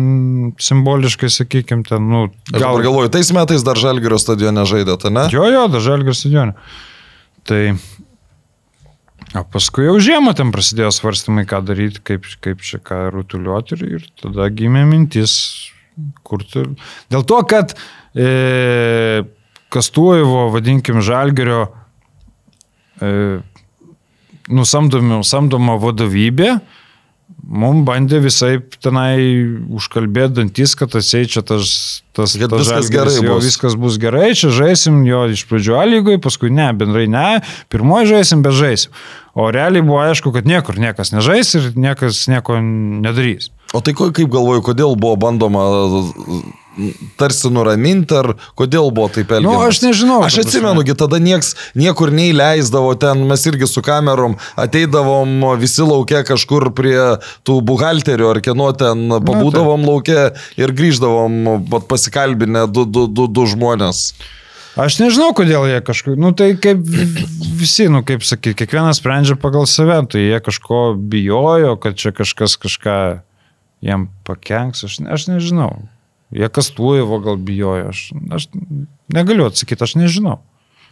simboliškai, sakykim, ten, nu, Gal gal... galvoju, tais metais dar Žalgirio stadione žaidėte, ne? Jo, jo, dažalgir stadione. Tai... O paskui jau žiemą ten prasidėjo svarstymai, ką daryti, kaip, kaip čia ką rutuliuoti ir, ir tada gimė mintis kurti. Dėl to, kad e, Kastuojevo, vadinkim, Žalgerio e, nusamdomi, samdoma vadovybė, mums bandė visai tenai užkalbėti dantis, kad atsiai čia tas, tas, Kad tas viskas gerai jo, bus. viskas bus gerai, čia žaisim jo iš pradžių A lygoje, paskui ne, bendrai ne, pirmoji žaisim, bet žaisim. O realiai buvo aišku, kad niekur niekas nežais ir niekas nieko nedarys. O tai kaip galvoju, kodėl buvo bandoma tarsi nuraminti, ar kodėl buvo taip elgiama? Nu, aš nežinau, Aš ta prasme. atsimenu, gi tada nieks niekur neįleisdavo ten, mes irgi su kamerom ateidavom visi laukia kažkur prie tų buhalterių ar kieno ten, pabūdavom laukia ir grįždavom pasikalbinę du, du, du, du žmonės. Aš nežinau, kodėl jie kažkaip, nu tai kaip visi, nu kaip sakyti, kiekvienas sprendžia pagal save, tai jie kažko bijojo, kad čia kažkas kažką jiem pakenks, aš, aš nežinau. Jie kastuojo, gal bijojo, aš, aš negaliu atsakyti, aš nežinau.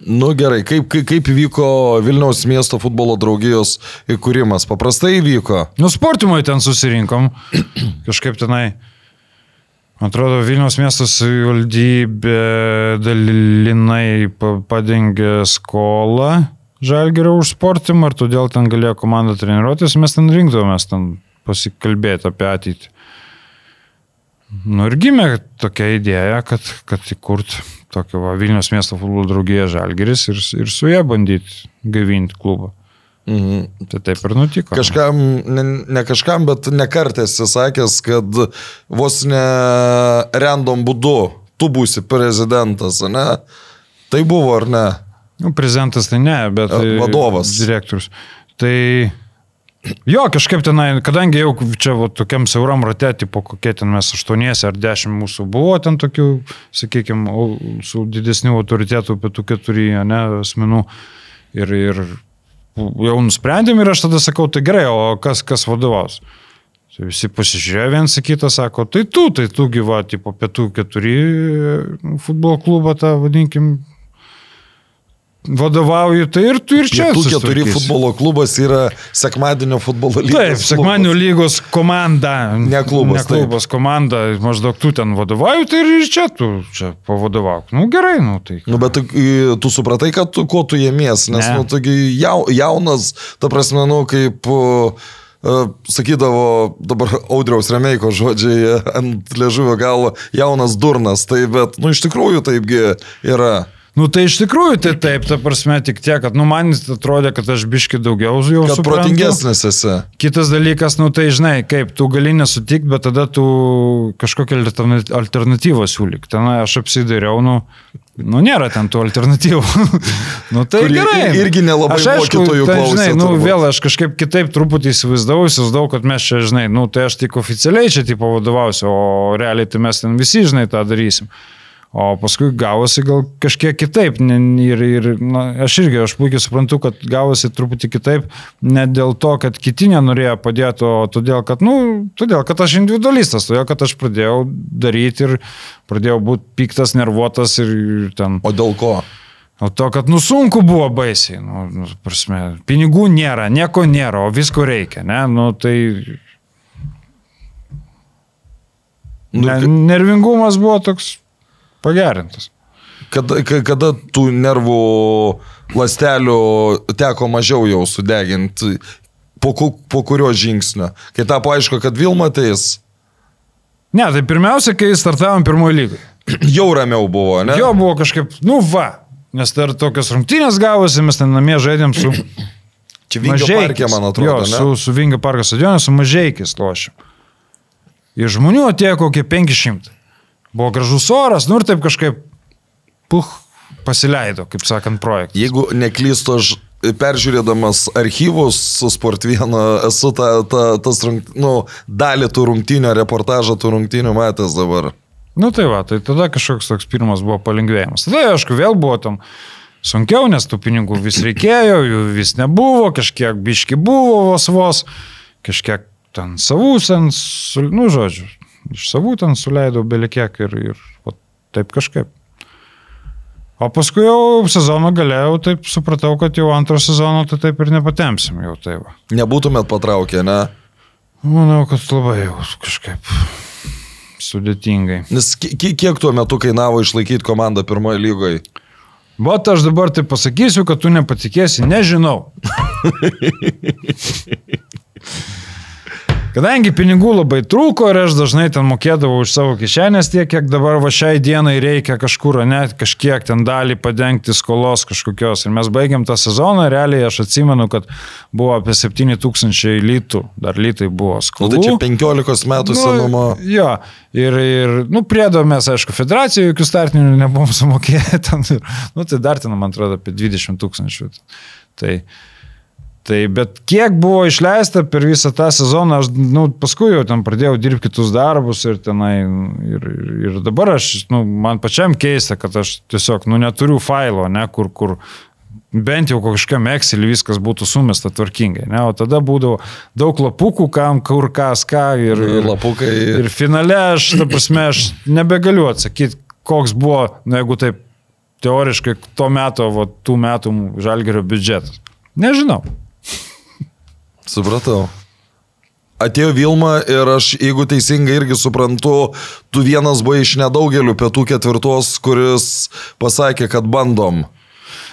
Nu gerai, kaip, kaip, kaip vyko Vilniaus miesto futbolo draugijos įkūrimas? Paprastai vyko. Nu, sportimui ten susirinkom, kažkaip tenai. Atrodo, Vilniaus miesto savivaldybė dalinai pa- padengė skolą žalgerio už sportimą ir todėl ten galėjo komanda treniruotis, mes ten rinkdavomės ten pasikalbėti apie ateitį. Nu ir gimė tokia idėja, kad, kad įkurt tokią va, Vilnius miesto futbolo draugiją žalgeris ir, ir su ją bandyti gaivinti klubą. Mhm. Tai taip ir nutiko. Kažkam, ne, ne kažkam, bet nekartės esi sakęs, kad vos ne random būdu tu būsi prezidentas, ne? Tai buvo ar ne? Nu, prezidentas tai ne, bet... Vadovas. Direktorius. Tai... Jo, kažkaip tenai, kadangi jau čia va, tokiam siauram rate, tipo kokie ten mes aštuoniesi ar dešimt mūsų buvo ten tokių, sakykime, su didesniu autoritetu, apie tų keturi, ne, asmenų. Ir, ir jau nusprendėm ir aš tada sakau, tai gerai, o kas, kas vadovaus? Tai visi pasižiūrėjo viens į kitą, sako, tai tu, tai tu gyva, tipo pietų keturi futbolo klubą, tą vadinkim, vadovauju, tai ir tu ir čia. Pietų keturi futbolo klubas yra sekmadienio futbolo lygos. Taip, sekmadienio lygos komanda. Ne klubas, Ne klubas, komanda, maždaug tu ten vadovauju, tai ir čia tu čia pavadovauk. Nu gerai, nu tai. Nu, bet tu, tu supratai, kad tu, ko tu jėmies, nes, Ne. nu, taigi jau, jaunas, ta prasme, nu, kaip uh, sakydavo dabar Audriaus Remeiko žodžiai ant ležuvio galo, jaunas durnas, tai bet, nu, iš tikrųjų taipgi yra. Nu tai iš tikrųjų tai taip, ta prasme tik tiek, kad, nu man atrodė, kad aš biški daugiau jau suprantu. protingesnis esi. Kitas dalykas, nu tai žinai, kaip tu gali nesutikti, bet tada tu kažkokią alterna- alternatyvą siūlyk. Ten aš apsidairiau, nu, nu nėra ten tų alternatyvų. nu tai Kur gerai. irgi nelabai aš, aišku, ten, klausė, žinai, nu turbūt. vėl aš kažkaip kitaip truputį įsivaizdavau, įsivaizdavau, kad mes čia, žinai, nu tai aš tik oficialiai čia tipo vadovausiu, o realiai tai mes ten visi, žinai, tą darysim. O paskui gavosi gal kažkiek kitaip. Ir, ir na, aš irgi, aš puikiai suprantu, kad gavosi truputį kitaip, ne dėl to, kad kiti nenorėjo padėti, o todėl, kad, nu, todėl, kad aš individualistas, todėl, kad aš pradėjau daryti ir pradėjau būti piktas, nervuotas ir, ir ten. O dėl ko? O to, kad nu sunku buvo baisiai, nu, nu, prasme, pinigų nėra, nieko nėra, o visko reikia, ne, nu tai Nu, ne, ka- nervingumas buvo toks pagerintas. Kada, ka- kada tų nervų lastelių teko mažiau jau sudeginti? Po, ku- po kurio žingsnio? Kai tapo aišku, kad Vilma ateis, Ne, tai pirmiausia, kai startavom pirmojo lygai. jau ramiau buvo, ne? Jo buvo kažkaip, nu va, nes dar tokios rungtynės gavosi, mes ten namie žaidėm su Čia Vingio parke, man atrodo. Jo, ne? su, su Vingio parko stadionu, su mažiekiais lošim. Ir žmonių atėjo kokie 500. Buvo gražus oras, nu ir taip kažkaip, puh, pasileido, kaip sakant, projektas. Jeigu neklystu, aš peržiūrėdamas archyvus su Sport 1 esu tą, tą, tas nu, dalį tų rungtynių, reportažą tų rungtynių matęs dabar. Nu tai va, tai tada kažkoks toks pirmas buvo palengvėjimas. Tada, aišku, vėl buvo tam sunkiau, nes tų pinigų vis reikėjo, jų vis nebuvo, kažkiek biški buvo vos vos, kažkiek ten savų, ten, nu žodžiu, iš savų ten suleidau belikiek ir, ir va, taip kažkaip. O paskui jau sezono galėjau, taip supratau, kad jau antro sezono tai taip ir nepatempsim jau tai va. Nebūtumėt patraukę, ne? Manau, kad labai jau kažkaip sudėtingai. Nes ki- ki- kiek tuo metu kainavo išlaikyti komandą pirmoje lygoje? Vat aš dabar tai pasakysiu, kad tu nepatikėsi, nežinau. Kadangi pinigų labai trūko ir aš dažnai ten mokėdavau iš savo kišenės tiek, kiek dabar va šiai dienai reikia kažkur, net kažkiek ten dalį padengti skolos kažkokios. Ir mes baigiam tą sezoną, realiai aš atsimenu, kad buvo apie 7000 litų, dar litai buvo Nu, skolų. tai čia 15 metų senumo. Jo, ir, ir nu, priedo mes, aišku, federacijoje jokių startinių nebuvom sumokėję, ten, nu, tai dar ten, man atrodo, apie 20 tūkstančių. Tai, tai, bet kiek buvo išleista per visą tą sezoną, aš, nu, paskui jau ten pradėjau dirbti kitus darbus ir tenai, ir, ir, dabar aš, nu, man pačiam keista, kad aš tiesiog, nu, neturiu failo, ne, kur, kur bent jau kažkam Excel viskas būtų sumesta tvarkingai, ne, o tada būdavo daug lapukų, kam, kur kas, ką ir, ir, Lapukai. Ir finale aš, ta prasme, aš nebegaliu atsakyti, koks buvo, na jeigu taip teoriškai, to meto, va, tų metų žalgerio biudžetas. Nežinau. Supratau. Atėjo Vilma ir aš, jeigu teisingai irgi suprantu, tu vienas buvai iš nedaugelių pietų ketvirtos, kuris pasakė, kad bandom.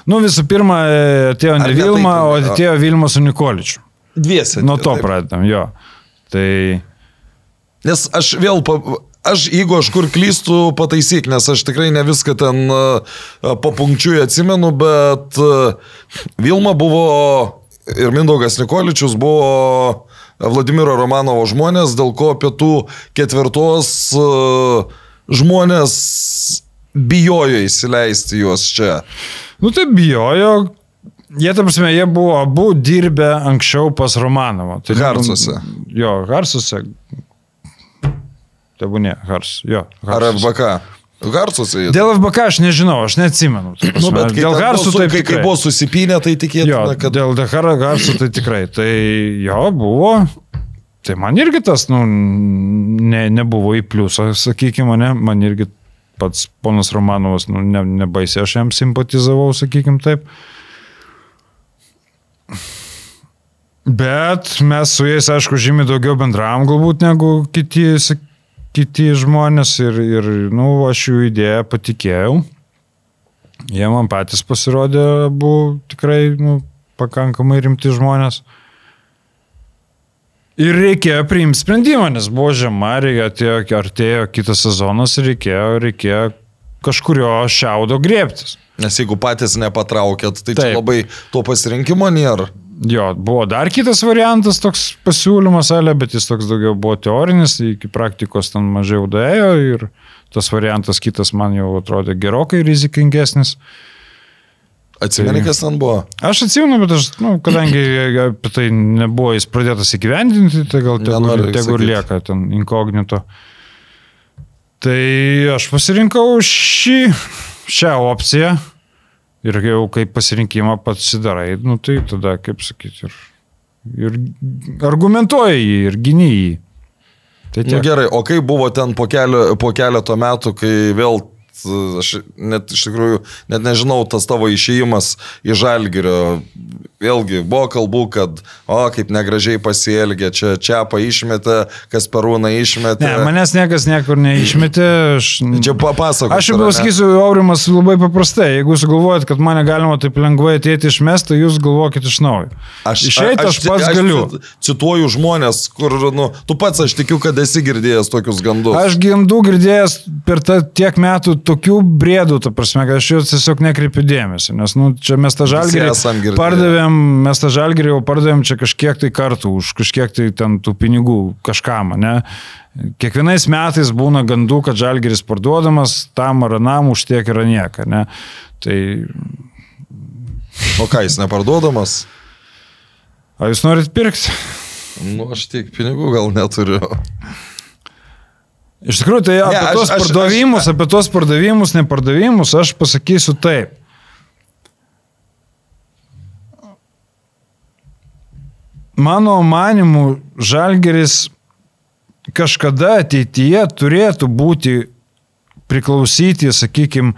Nu, visų pirma, e, atėjo ne ne Vilma, taip, o atėjo Vilma su Nikoličiu. Dviesi. Nuo to Taip. pradedam, jo. Tai Nes aš vėl, pa, aš jeigu aš kur klystu, pataisyk, nes aš tikrai ne viską ten papunkčiui atsimenu, bet a, Vilma buvo ir Mindaugas Nikoličius buvo Vladimiro Romanovo žmonės, dėl ko pietų ketvirtos a, žmonės bijojo įsileisti juos čia. Nu tai bijojo. Jie, ta prasme, jie buvo abu dirbę anksčiau pas Romanovą. Tai, Harsuose. Jo, Harsuose. Tebūnė, Hars. Jo, Ar Harsuose. FBK? Garsuose. jie- Dėl FBK aš nežinau, aš neatsimenu. Nu, bet dėl su- taip kai, kai buvo susipinę, tai tikėtina, kad... dėl Dakaro Harsų tai tikrai. Tai jo, buvo. Tai man irgi tas, nu, ne, nebuvo į pliusą, sakykime, ne, man irgi pats ponas Romanovas, nu, ne, nebaisiai aš jam simpatizavau, sakykime taip. Bet mes su jais, aišku, žymiai daugiau bendravom galbūt negu kiti, sak- kiti žmonės ir, ir nu, aš jų idėją patikėjau. Jie man patys pasirodė, buvo tikrai nu, pakankamai rimti žmonės. Ir reikėjo priimti sprendimą, nes buvo žiema, reikėjo, artėjo kitas sezonas ir reikėjo, reikėjo kažkurio šiaudo griebtis. Nes jeigu patys nepatraukėt, tai Taip. labai to pasirinkimo nėra. Jo, buvo dar kitas variantas, toks pasiūlymas, ale, bet jis toks daugiau buvo teorinis, iki praktikos ten mažiau daėjo ir tas variantas kitas man jau atrodė gerokai rizikingesnis. Atsimeni, kas ten buvo? Aš atsimenu, bet aš, nu, kadangi apie tai nebuvo jis pradėtas įgyvendinti, tai gal tegu, Nenoriu tegu ir sakyt. lieka ten inkognito. Tai aš pasirinkau šį, šią opciją ir jau kaip pasirinkimą pats sidarai, nu, tai tada, kaip sakyti, ir, ir argumentuoji jį, ir gini jį. Tai Nu, tiek. gerai, o kai buvo ten po, kelio, po keleto metų, kai vėl, aš net iš tikrųjų, net nežinau, tas tavo išėjimas į Žalgirio, vėlgi buvo kalbų, kad, o, kaip negražiai pasielgė, čia Čiapą išmetė, Kasperūną išmetė. Ne, manęs niekas niekur neišmetė. Aš, Čia papasakok. Aš jums pasakysiu, Aurimas, labai paprastai. Jeigu jūs galvojat, kad mane galima taip lengvai ateiti išmesti, tai jūs galvokit iš naujo. Aš, Išeiti aš, aš pats aš galiu. Cituoju žmonės, kur, nu, tu pats aš tikiu, kad esi girdėjęs tokius gandus. Aš gimdų girdėjęs per tą tiek metų tokių brėdų, ta prasme, kad aš juos tiesiog nekreipiu dėmesio. Nes, nu, čia mes tą esam girdėję. Pardavėm, mes tą žalgirį jau pardavėm čia kažkiek tai kartų, už kažkiek tai ten tų pinigų kažkam, ne? Kiekvienais metais būna gandų, kad žalgiris parduodamas tam ar anam už tiek yra nieka, ne? Tai O ką, jis neparduodamas? ar jūs norit pirkti? Nu, aš tiek pinigų gal neturiu. Iš tikrųjų, tai apie aš- tos aš- pardavimus, aš- apie tos pardavimus, nepardavimus, aš pasakysiu taip. Mano manimu, Žalgeris kažkada ateityje turėtų būti priklausyti, sakykime,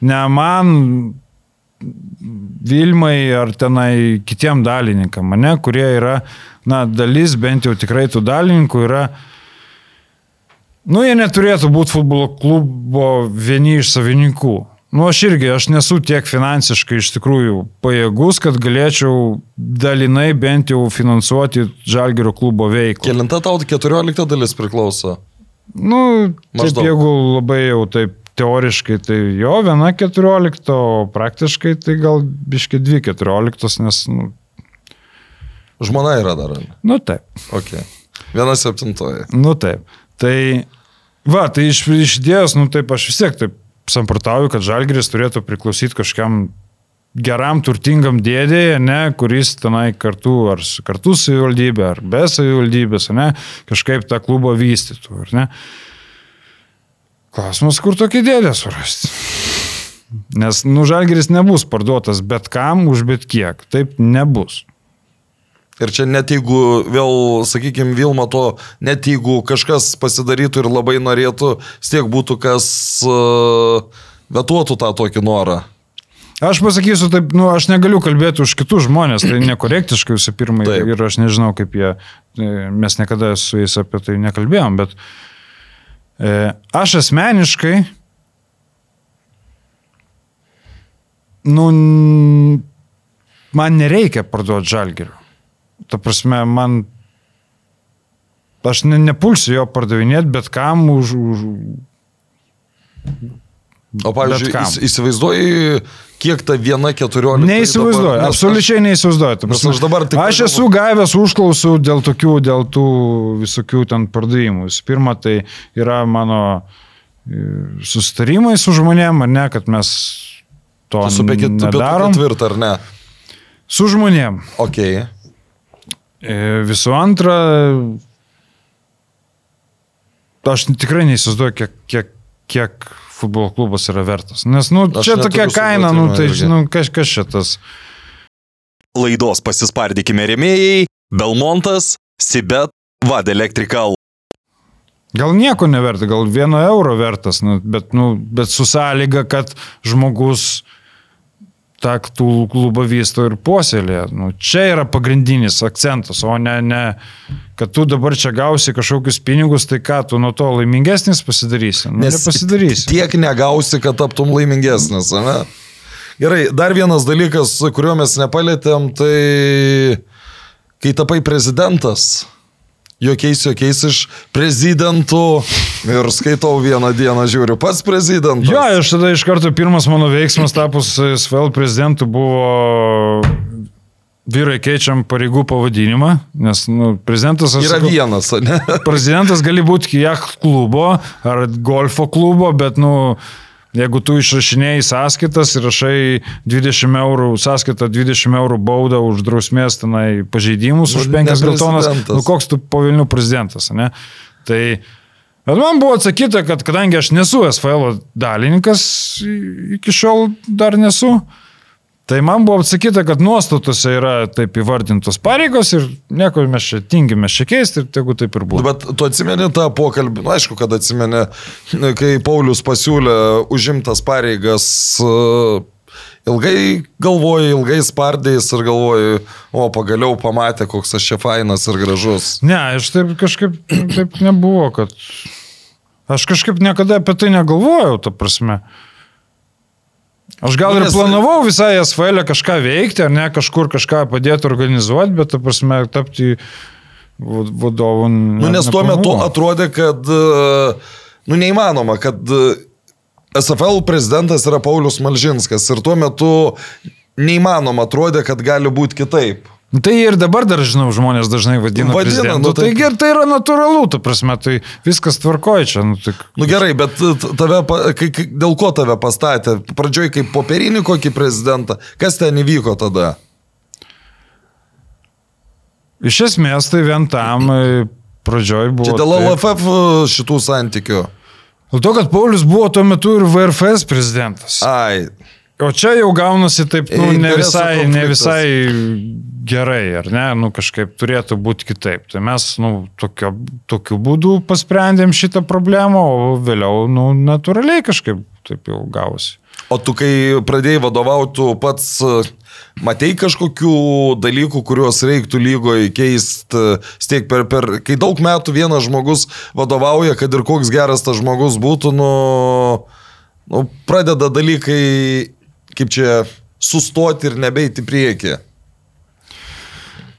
ne man, Vilmai ar tenai kitiem dalininkam, ne, kurie yra, na, dalis bent jau tikrai tų dalininkų yra, nu, jie neturėtų būti futbolo klubo vieni iš savininkų. Nu, aš irgi, aš nesu tiek finansiškai iš tikrųjų pajėgus, kad galėčiau dalinai bent jau finansuoti Žalgerio klubo veiklą. Kelinta tau 14 dalis priklauso. Nu, taip, jeigu labai jau taip teoriškai, tai jo, viena 14, o praktiškai tai gal biški 2 14, nes, nu, Žmona yra dar. nu taip, Ok. Viena septintoji. nu taip. Tai, va, tai iš, iš idėjos, nu taip, aš vis tiek taip samprotauju, kad Žalgiris turėtų priklausyti kažkam geram, turtingam dėdėje, ne, kuris tenai kartu, ar kartu su įvaldybė, ar be savivaldybės, ne, kažkaip tą klubą vystytų. Klausimas, kur tokį dėdę surasti. Nes, nu, Žalgiris nebus parduotas bet kam už bet kiek. Taip nebus. Ir čia net jeigu vėl, sakykime, Vilma to, net jeigu kažkas pasidarytų ir labai norėtų, vis tiek būtų kas uh, vetuotų tą tokį norą. Aš pasakysiu taip, nu, aš negaliu kalbėti už kitus žmonės, tai nekorektiškai visų pirma Taip. ir aš nežinau, kaip jie, e, mes niekada su jais apie tai nekalbėjom, bet e, aš asmeniškai, nu, man nereikia parduoti žalgerio. Ta prasme, man, aš ne, nepulsiu jo pardavinėti, bet kam už, už, O pavyzdžiui, įsivaizduoji, kiek ta viena keturiolikta. Neįsivaizduoju, absoliučiai neįsivaizduoju. Ta Nes prasme, aš dabar tik Aš esu gavęs užklausų dėl tokių, dėl tų visokių ten pardavimų. Pirma, tai yra mano e, susitarimai su žmonėm, ar ne, kad mes to Su apie nedarom. ketvirtą, ar ne? Su žmonėm. Ok. E, Visų antra, aš tikrai neįsivaizduoju, kiek, kiek, kiek futbolo klubas yra vertas. Nes, nu, Aš čia tokia kaina, nu, tai, žinau, kas, kas šitas. Laidos pasispardykime rėmėjai - Belmontas, Sibet, Vad Electrical. Gal nieko neverta, gal vieno euro vertas, nu, bet, nu, bet su sąlyga, kad žmogus tą klubą vysto ir puoselė. Nu, čia yra pagrindinis akcentas, o ne, ne, kad tu dabar čia gausi kažkokius pinigus, tai ką tu nuo to laimingesnis pasidarysi. Nu, nepasidarysi. tiek negausi, kad taptum laimingesnis, ne? Gerai, dar vienas dalykas, kurio mes nepalėtėm, tai kai tapai prezidentas, jokiais jokiais iš prezidentų ir skaitau vieną dieną, žiūriu, pats prezidentas. Jo, aš tada iš karto pirmas mano veiksmas tapus SVL prezidentu buvo vyrai keičiam pareigų pavadinimą, nes nu, prezidentas Yra sakau, vienas, ne? Prezidentas gali būti jacht klubo ar golfo klubo, bet, nu, jeigu tu išrašinėjai sąskaitas ir rašai 20 eurų, sąskaitą 20 eurų baudą už drausmės tenai pažeidimus, Nu, už ne 5 geltonas, nu koks tu po Vilnių prezidentas, ne? Tai, bet man buvo atsakyta, kad kadangi aš nesu SFL dalininkas, iki šiol dar nesu, Tai man buvo atsakyta, kad nuostatose yra taip įvardintos pareigos ir nieko mes čia tingime čia keisti ir tegu taip ir Nu, būtų. Bet tu atsimeni tą pokalbį, na aišku, kad atsimeni, kai Paulius pasiūlė užimtas pareigas, ilgai galvoji, ilgai spardėjais ir galvoji, o pagaliau pamatė, koks aš čia fainas ir gražus. Ne, aš taip kažkaip taip nebuvo, kad... Aš kažkaip niekada apie tai negalvojau, ta prasme. Aš gal Nu, ir nes- planavau visai SFL kažką veikti, ar ne, kažkur kažką padėti organizuoti, bet, ta prasme, tapti va- vadovu. Nu, nes tuo metu atrodė, kad, e, nu, neįmanoma, kad e, SFL prezidentas yra Paulius Malžinskas ir tuo metu neįmanoma atrodė, kad gali būti kitaip. Nu, Tai ir dabar dar, žinau, žmonės dažnai vadina. Vadina, nu, tai- ir tai yra natūralu, ta prasme, tai viskas tvarkoja čia. Nu, tai... Nu gerai, bet tave, kai, kai, dėl ko tave pastatė? Pradžioj kaip popierinį kokį prezidentą. Kas ten įvyko tada? Iš esmės tai vien tam e, pradžioj buvo. Čia dėl. LFF šitų santykių. Dėl to, kad Paulius buvo tuo metu ir VRFS prezidentas. Ai, O čia jau gaunasi taip, nu, ne visai, ne visai gerai, ar ne, nu kažkaip turėtų būti kitaip. Tai mes, nu, tokio, tokiu būdu pasprendėm šitą problemą, o vėliau, nu, natūraliai kažkaip taip jau gausi. o tu kai pradėjai vadovauti, pats e, matei kažkokių dalykų, kuriuos reiktų lygoje keisti, stiek per, per, kai daug metų vienas žmogus vadovauja, kad ir koks geras tas žmogus būtų, nu, nu pradeda dalykai, kaip čia, sustoti ir nebeiti į priekį.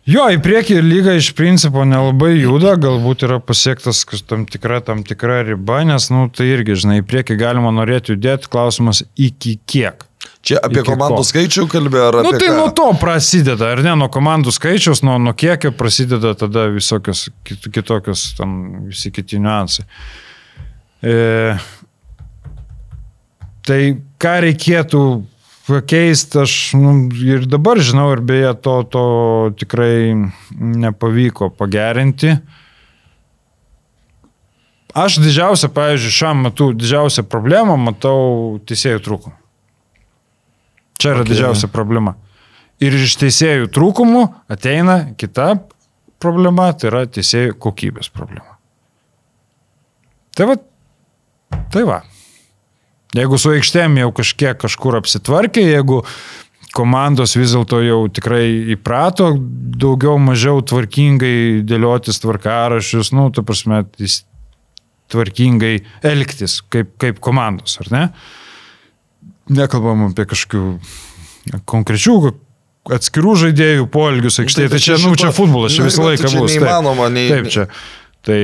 Jo, į priekį lyga iš principo nelabai juda, galbūt yra pasiektas tam tikra, tam tikra riba, nes, nu, tai irgi, žinai, į priekį galima norėti judėti, klausimas iki kiek. Čia apie komandų ko? skaičių kalbė ar Na, nu, apie... tai ką? nuo to prasideda, ar ne, nuo komandų skaičiaus, nuo, nuo kiekio prasideda tada visokios kit, kitokios, tam visi kiti niuansai. E, tai ką reikėtų pakeisti, aš nu, ir dabar žinau, ir beje, to, to tikrai nepavyko pagerinti. Aš didžiausią, pavyzdžiui, šiam metu didžiausią problemą matau teisėjų trūkumą. Čia yra okay. didžiausia problema. Ir iš teisėjų trūkumų ateina kita problema, tai yra teisėjų kokybės problema. Tai va, tai va. Jeigu su aikštėm jau kažkiek kažkur apsitvarkė, jeigu komandos vis dėlto jau tikrai įprato daugiau mažiau tvarkingai dėliotis tvarkarašius, nu, ta prasme, jis tvarkingai elgtis kaip, kaip komandos, ar ne? Nekalbam apie kažkokių konkrečių atskirų žaidėjų poelgius aikštėje. Tai čia, nu, čia futbolas, čia visą Nu, laiką bus. neįmanoma, nei- Taip, čia. Tai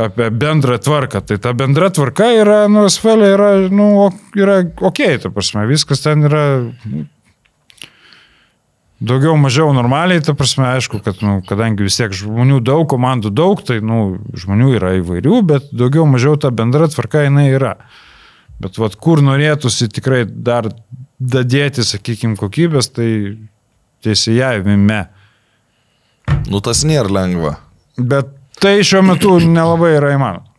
apie bendrą tvarką. Tai ta bendra tvarka yra, nu, SFL yra, nu, yra ok, ta prasme, viskas ten yra nu, daugiau mažiau normaliai, ta prasme, aišku, kad, nu, kadangi vis tiek žmonių daug, komandų daug, tai, nu, žmonių yra įvairių, bet daugiau mažiau ta bendra tvarka jinai yra. Bet vad kur norėtųsi tikrai dar dadėti, sakykime, kokybės, tai teisėjavime. Nu tas nėra lengva. Bet tai šiuo metu nelabai yra įmanoma.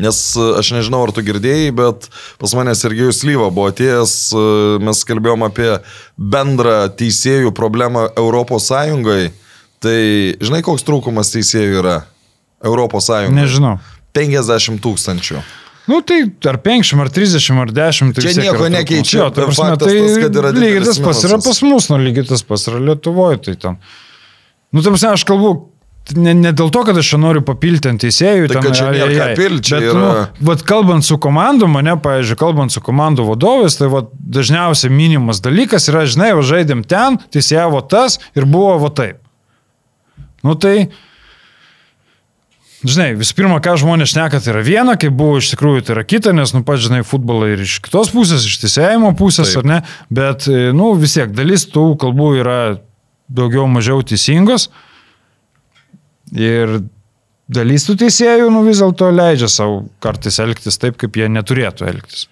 Nes e, aš nežinau, ar tu girdėjai, bet pas mane Sergejus Lyva buvo atėjęs, e, mes kalbėjom apie bendrą teisėjų problemą Europos Sąjungai. Tai žinai, koks trūkumas teisėjų yra Europos Sąjungai? Nežinau. 50 tūkstančių. Nu tai ar 50, ar 30, ar 10. Tai Čia nieko nekeičia. Jo, ta bet prasme, tai tas, lygiai tas pats yra pas mus, nu lygiai tas pats yra Lietuvoje. Tai ten. Nu, tam aš kalbu, ne, ne dėl to, kad aš noriu papilti ant teisėjų. Tai ten, čia nėra ką ai. pilt, čia Bet, yra- Nu, vat, kalbant su komandu, mane, pavyzdžiui, kalbant su komandų vadovais, tai vat, dažniausiai minimas dalykas yra, žinai, žaidėm ten, teisėjavo tas ir buvo va taip. Nu tai, žinai, visų pirma, ką žmonės šneka, tai yra viena, kai buvo iš tikrųjų tai yra kita, nes, nu, pats, žinai, futbolą ir iš kitos pusės, iš teisėjimo pusės, Taip. ar ne, bet, e, nu, vis tiek dalis tų kalbų yra daugiau mažiau teisingos ir dalis tų teisėjų, nu, vis dėlto leidžia savo kartais elgtis taip, kaip jie neturėtų elgtis.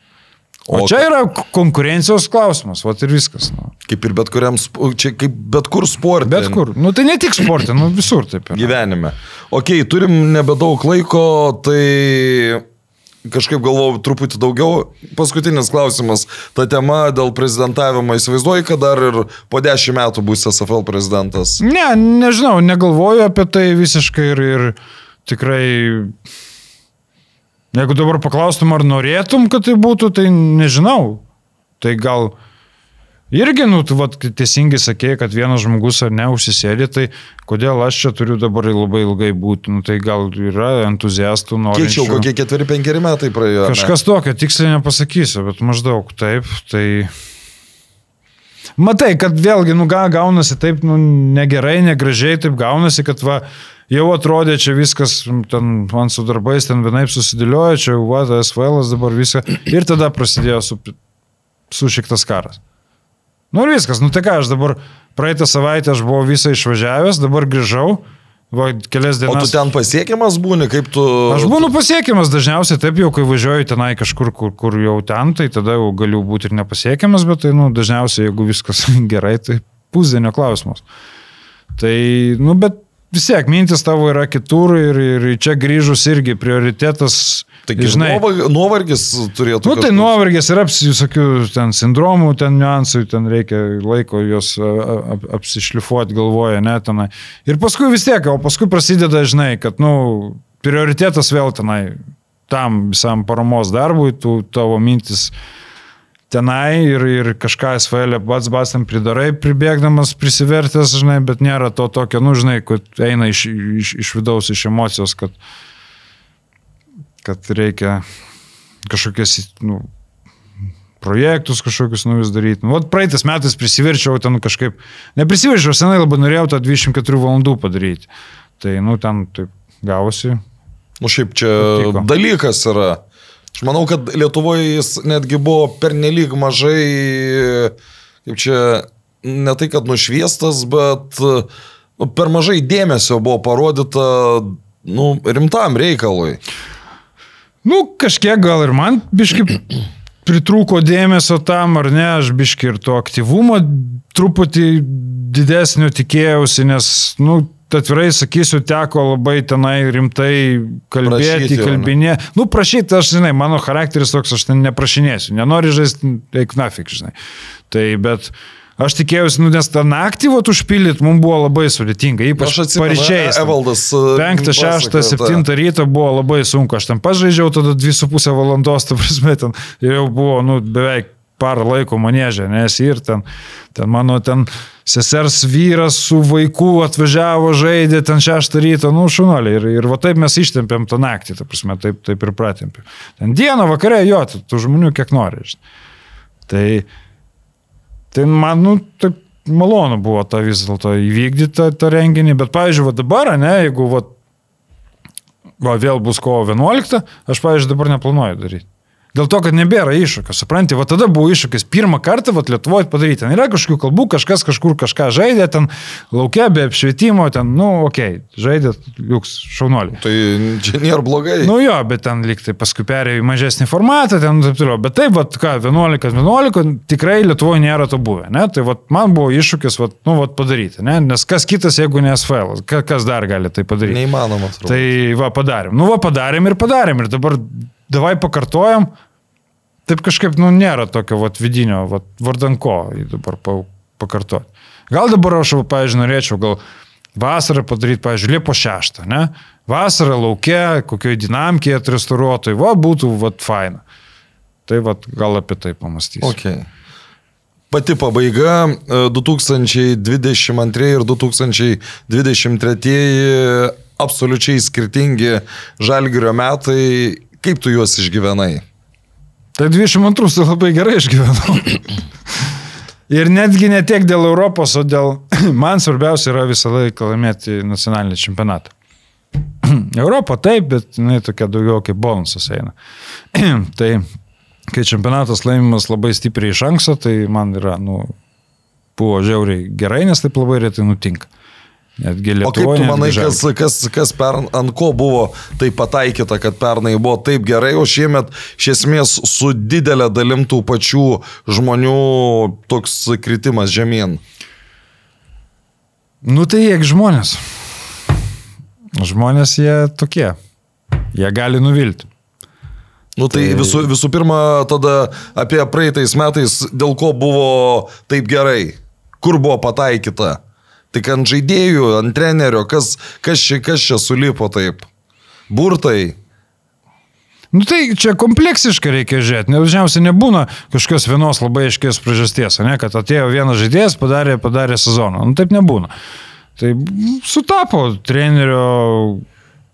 O, O čia yra konkurencijos klausimas, va ir viskas. Nu. Kaip ir bet kuriam, čia kaip bet kur sporte. Bet kur. Nu, tai ne tik sportė, nu, visur taip yra. gyvenime. Ok, turim nebedaug laiko, tai kažkaip galvoju truputį daugiau. Paskutinis klausimas. Ta tema dėl prezidentavimo. Įsivaizduoju, kad dar ir po dešimt metų bus SFL prezidentas. Ne, nežinau, negalvoju apie tai visiškai ir, ir tikrai. Jeigu dabar paklaustum, ar norėtum, kad tai būtų, tai nežinau. Tai gal irgi, nu, tu vat, teisingai sakėjai, kad vienas žmogus ar ne užsisėdė, tai kodėl aš čia turiu dabar labai ilgai būti, nu, tai gal yra entuziastų Kiek čia jau, norinčių. kokie ketveri, penkeri metai praėjo? Kažkas tokio, tiksliai nepasakysiu, bet maždaug taip, tai... Matai, kad vėlgi, nu, ga- gaunasi taip, nu, negerai, negražiai, taip gaunasi, kad va, jau atrodė čia viskas, ten man su darbais, ten vienaip susidėliojo, čia jau, va, SVL dabar viską. Ir tada prasidėjo su, sušiktas karas. Nu ir viskas, nu tai ką, aš dabar praeitą savaitę aš buvau visą išvažiavęs, dabar grįžau, va, kelias O dienas. tu ten pasiekiamas būni, kaip tu... Aš būnu pasiekiamas dažniausiai taip jau, kai važiuoju tenai kažkur, kur, kur jau ten, tai tada jau galiu būti ir nepasiekiamas, bet tai, nu, dažniausiai, jeigu viskas gerai, tai pusdienio klausimas. Tai, nu, bet vis tiek mintis tavo yra kitur ir, ir čia grįžus irgi prioritetas. Taigi, žinai, nuova- nuovargis turėtų. Nu, tai nuovargis yra visokių ten sindromų, ten niuansų, ten reikia laiko juos ap- apsišlifuoti galvoje, ne tenai. Ir paskui vis tiek, o paskui prasideda, žinai, kad, nu, prioritetas vėl tenai, tam visam paramos darbui, tu tavo mintis tenai ir, ir kažką SVL pats bas ten pridarai, pribėgdamas, prisivertęs, žinai, bet nėra to tokio, nu, žinai, kad eina iš, iš, iš vidaus, iš emocijos, kad, kad reikia kažkokias, nu, projektus kažkokius naujus daryti. Nu, vat praeitais metais prisiverčiau ten kažkaip, neprisiverčiau, senai labai norėjau tą 24 valandų padaryti. Tai, nu, ten taip gavosi. Nu, šiaip čia Patiko. dalykas yra. Aš manau, kad Lietuvoje jis netgi buvo pernelyg mažai, kaip čia, ne tai kad nušviestas, bet nu, per mažai dėmesio buvo parodyta nu, rimtam reikalui. Nu, kažkiek gal ir man biški pritrūko dėmesio tam, ar ne, aš biški ir to aktyvumo truputį didesnio tikėjausi, nes, nu, atvirai sakysiu, teko labai tenai rimtai kalbėti, Prašyti, kalbinė. Nu, prašyti, aš žinai, mano charakteris toks, aš ten neprašinėsiu, nenori žaisti, eik nafik, žinai. Tai, bet aš tikėjausi, nu, nes tą naktį vat užpildyti mums buvo labai sudėtinga, ypač paryčiais. ten. Evaldas. 5, 6, 7 ryto buvo labai sunku, aš ten pažaidžiau tada 2,5 valandos, ta prasme, ten ir jau buvo, nu, beveik parą laiko manėžė, nes ir ten, ten mano ten sesers vyras su vaiku atvažiavo, žaidė ten 6 ryto, nu, šunoliai. Ir, ir va taip mes ištempėm tą naktį, ta prasme, taip, taip ir pratempėm. Ten dieną, vakare, jo, tų, žmonių kiek nori. žinai. Tai, tai man, nu, taip malonu buvo tą vis dėlto įvykdyti tą renginį, bet, pavyzdžiui, va dabar, ne, jeigu va, va, vėl bus kovo 11, aš, pavyzdžiui, dabar neplanuoju daryti. Dėl to, kad nebėra iššūkio, supranti, va tada buvo iššūkis pirmą kartą, va Lietuvoje padaryti. Ten yra kažkokių kalbų, kažkas kažkur kažką žaidė, ten laukia be apšvietimo, ten, nu, okei, okay, žaidė, liuks, šaunuoliai. Tai čia nėra blogai. Nu jo, bet ten liktai paskui perėjo į mažesnį formatą, ten taip toliau. Bet taip, vat, ką, 11-11 tikrai Lietuvoje nėra to buvę, ne? Tai vat, man buvo iššūkis, vat, nu, vat, padaryti, ne? Nes kas kitas, jeigu ne SFL, Ka- kas dar gali tai padaryti? Neįmanoma. turbūt. Tai va, padarėm. Nu, va, padarėm ir padarėm. Ir dabar davai pakartojam. Taip kažkaip, nu, nėra tokio vat, vidinio, vat, vardanko dabar pa, pakartoti. Gal dabar aš, pavyzdžiui, norėčiau gal vasarą padaryti, pavyzdžiui, Liepo 6, ne? Vasarą laukia, kokioje dinamikėje restauruotojai, va, būtų, va, faina. Tai, va, gal apie tai pamastysiu. Okay. Pati pabaiga e, 2022 ir 2023 absoliučiai skirtingi žalgirio metai. Kaip tu juos išgyvenai? Tai 22 tai labai gerai išgyvenau. Ir netgi ne tiek dėl Europos, o dėl... Man svarbiausia yra visą laiką laimėti nacionalinį čempionatą. Europą taip, bet jinai tokia daugiau kaip bonusas eina. tai kai čempionatas laimimas labai stipriai iš anksto, tai man yra, nu, buvo žiauriai gerai, nes taip labai retai nutinka. Netgi O kaip Lietuvoje. tu manai, kas, kas, kas per, ant ko buvo tai pataikyta, kad pernai buvo taip gerai, o šiemet iš esmės su didelė dalim tų pačių žmonių toks kritimas žemyn? Nu tai jie žmonės. Žmonės jie tokie. Jie gali nuvilti. Nu tai, tai... Visų, visų pirma, tada apie praeitais metais, dėl ko buvo taip gerai, kur buvo pataikyta. Tik ant žaidėjų, ant trenerio, kas, kas, čia, kas čia sulipo taip. Burtai. Nu tai čia kompleksiškai reikia žiūrėti. Dažniausiai nebūna kažkokios vienos labai aiškios priežasties, ne, kad atėjo vienas žaidėjas, padarė, padarė sezoną. Nu taip nebūna. Tai sutapo trenerio,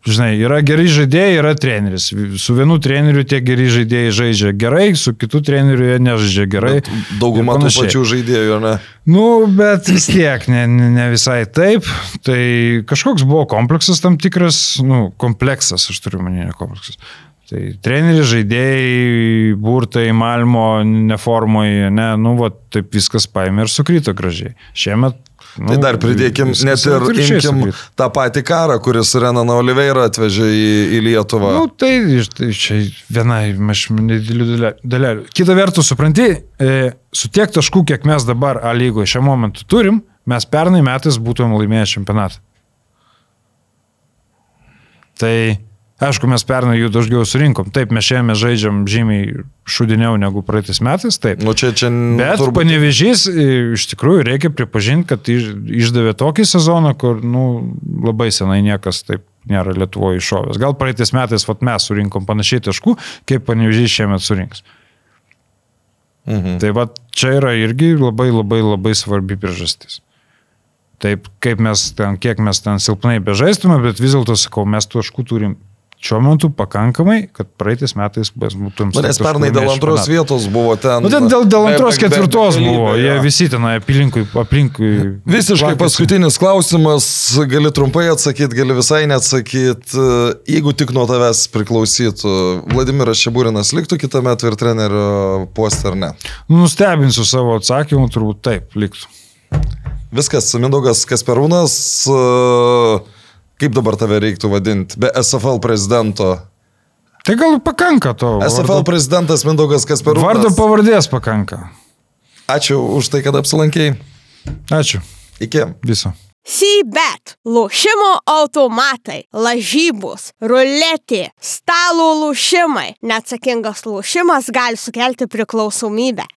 žinai, yra geri žaidėjai, yra treneris. Su vienu treneriu tie geri žaidėjai žaidžia gerai, su kitu treneriu jie nežaidžia gerai. Bet Dauguma tų pačių žaidėjų, ne? Nu, bet vis tiek, ne, ne visai taip. Tai kažkoks buvo kompleksas tam tikras, nu, kompleksas, aš turiu manį, ne kompleksas. Tai treneriai, žaidėjai, burtai, malmo, neformoje, ne, nu, va, taip viskas paėmė ir sukrito gražiai. Šiemet. Nu, Tai dar pridėkim net ir imkim sukrito. tą patį karą, kuris Renaną Oliveirą atvežė į, į Lietuvą. Nu, tai, tai čia viena iš nedidelių dale- dalelių. Kita vertus, supranti, e, su tiek taškų, kiek mes dabar A lygoje šiuo momentu turim, mes pernai metais būtumėm laimėję čempionatą. Tai aišku, mes pernai jų daugiau surinkom. Taip, mes šiame žaidžiam žymiai šudiniau negu praeitais metais, taip. Nu čia, čia Bet turbūt... panevežys, iš tikrųjų, reikia pripažinti, kad iš, išdavė tokį sezoną, kur nu, labai senai niekas taip nėra Lietuvoje iššovęs. Gal praeitais metais vat, mes surinkom panašiai taškų, kaip panevežys šiemet surinks. Mhm. Tai va čia yra irgi labai labai labai svarbi priežastis. Taip, kaip mes ten, kiek mes ten silpnai bežaistume, bet vis dėlto sakau, mes taškų turim šiuo metu pakankamai, kad praeitais metais būtum... Nu, nes pernai dėl antros metų. vietos buvo ten. Nu, ten dėl, dėl antros, be, ketvirtos be, be, buvo, jie visi ten aplinkui. aplinkui Visiškai vakasi. paskutinis klausimas, gali trumpai atsakyti, gali visai neatsakyti. Jeigu tik nuo tavęs priklausytų, Vladimiras Šibūrinas liktų kitame ir trenerio poste ar ne? Nustebinsiu savo atsakymu, turbūt taip, liktų. Viskas, Mindaugas Kasperūnas. Uh, kaip dabar tave reiktų vadinti, be SFL prezidento? Tai gal pakanka to. SFL vardo... prezidentas Mindaugas Kasperūnas. Vardo pavardės pakanka. Ačiū už tai, kad apsilankėjai. Ačiū. Iki. Viso. Sybet, lošimo automatai, lažybos, ruletė, stalo lošimai. Neatsakingas lošimas gali sukelti priklausomybę.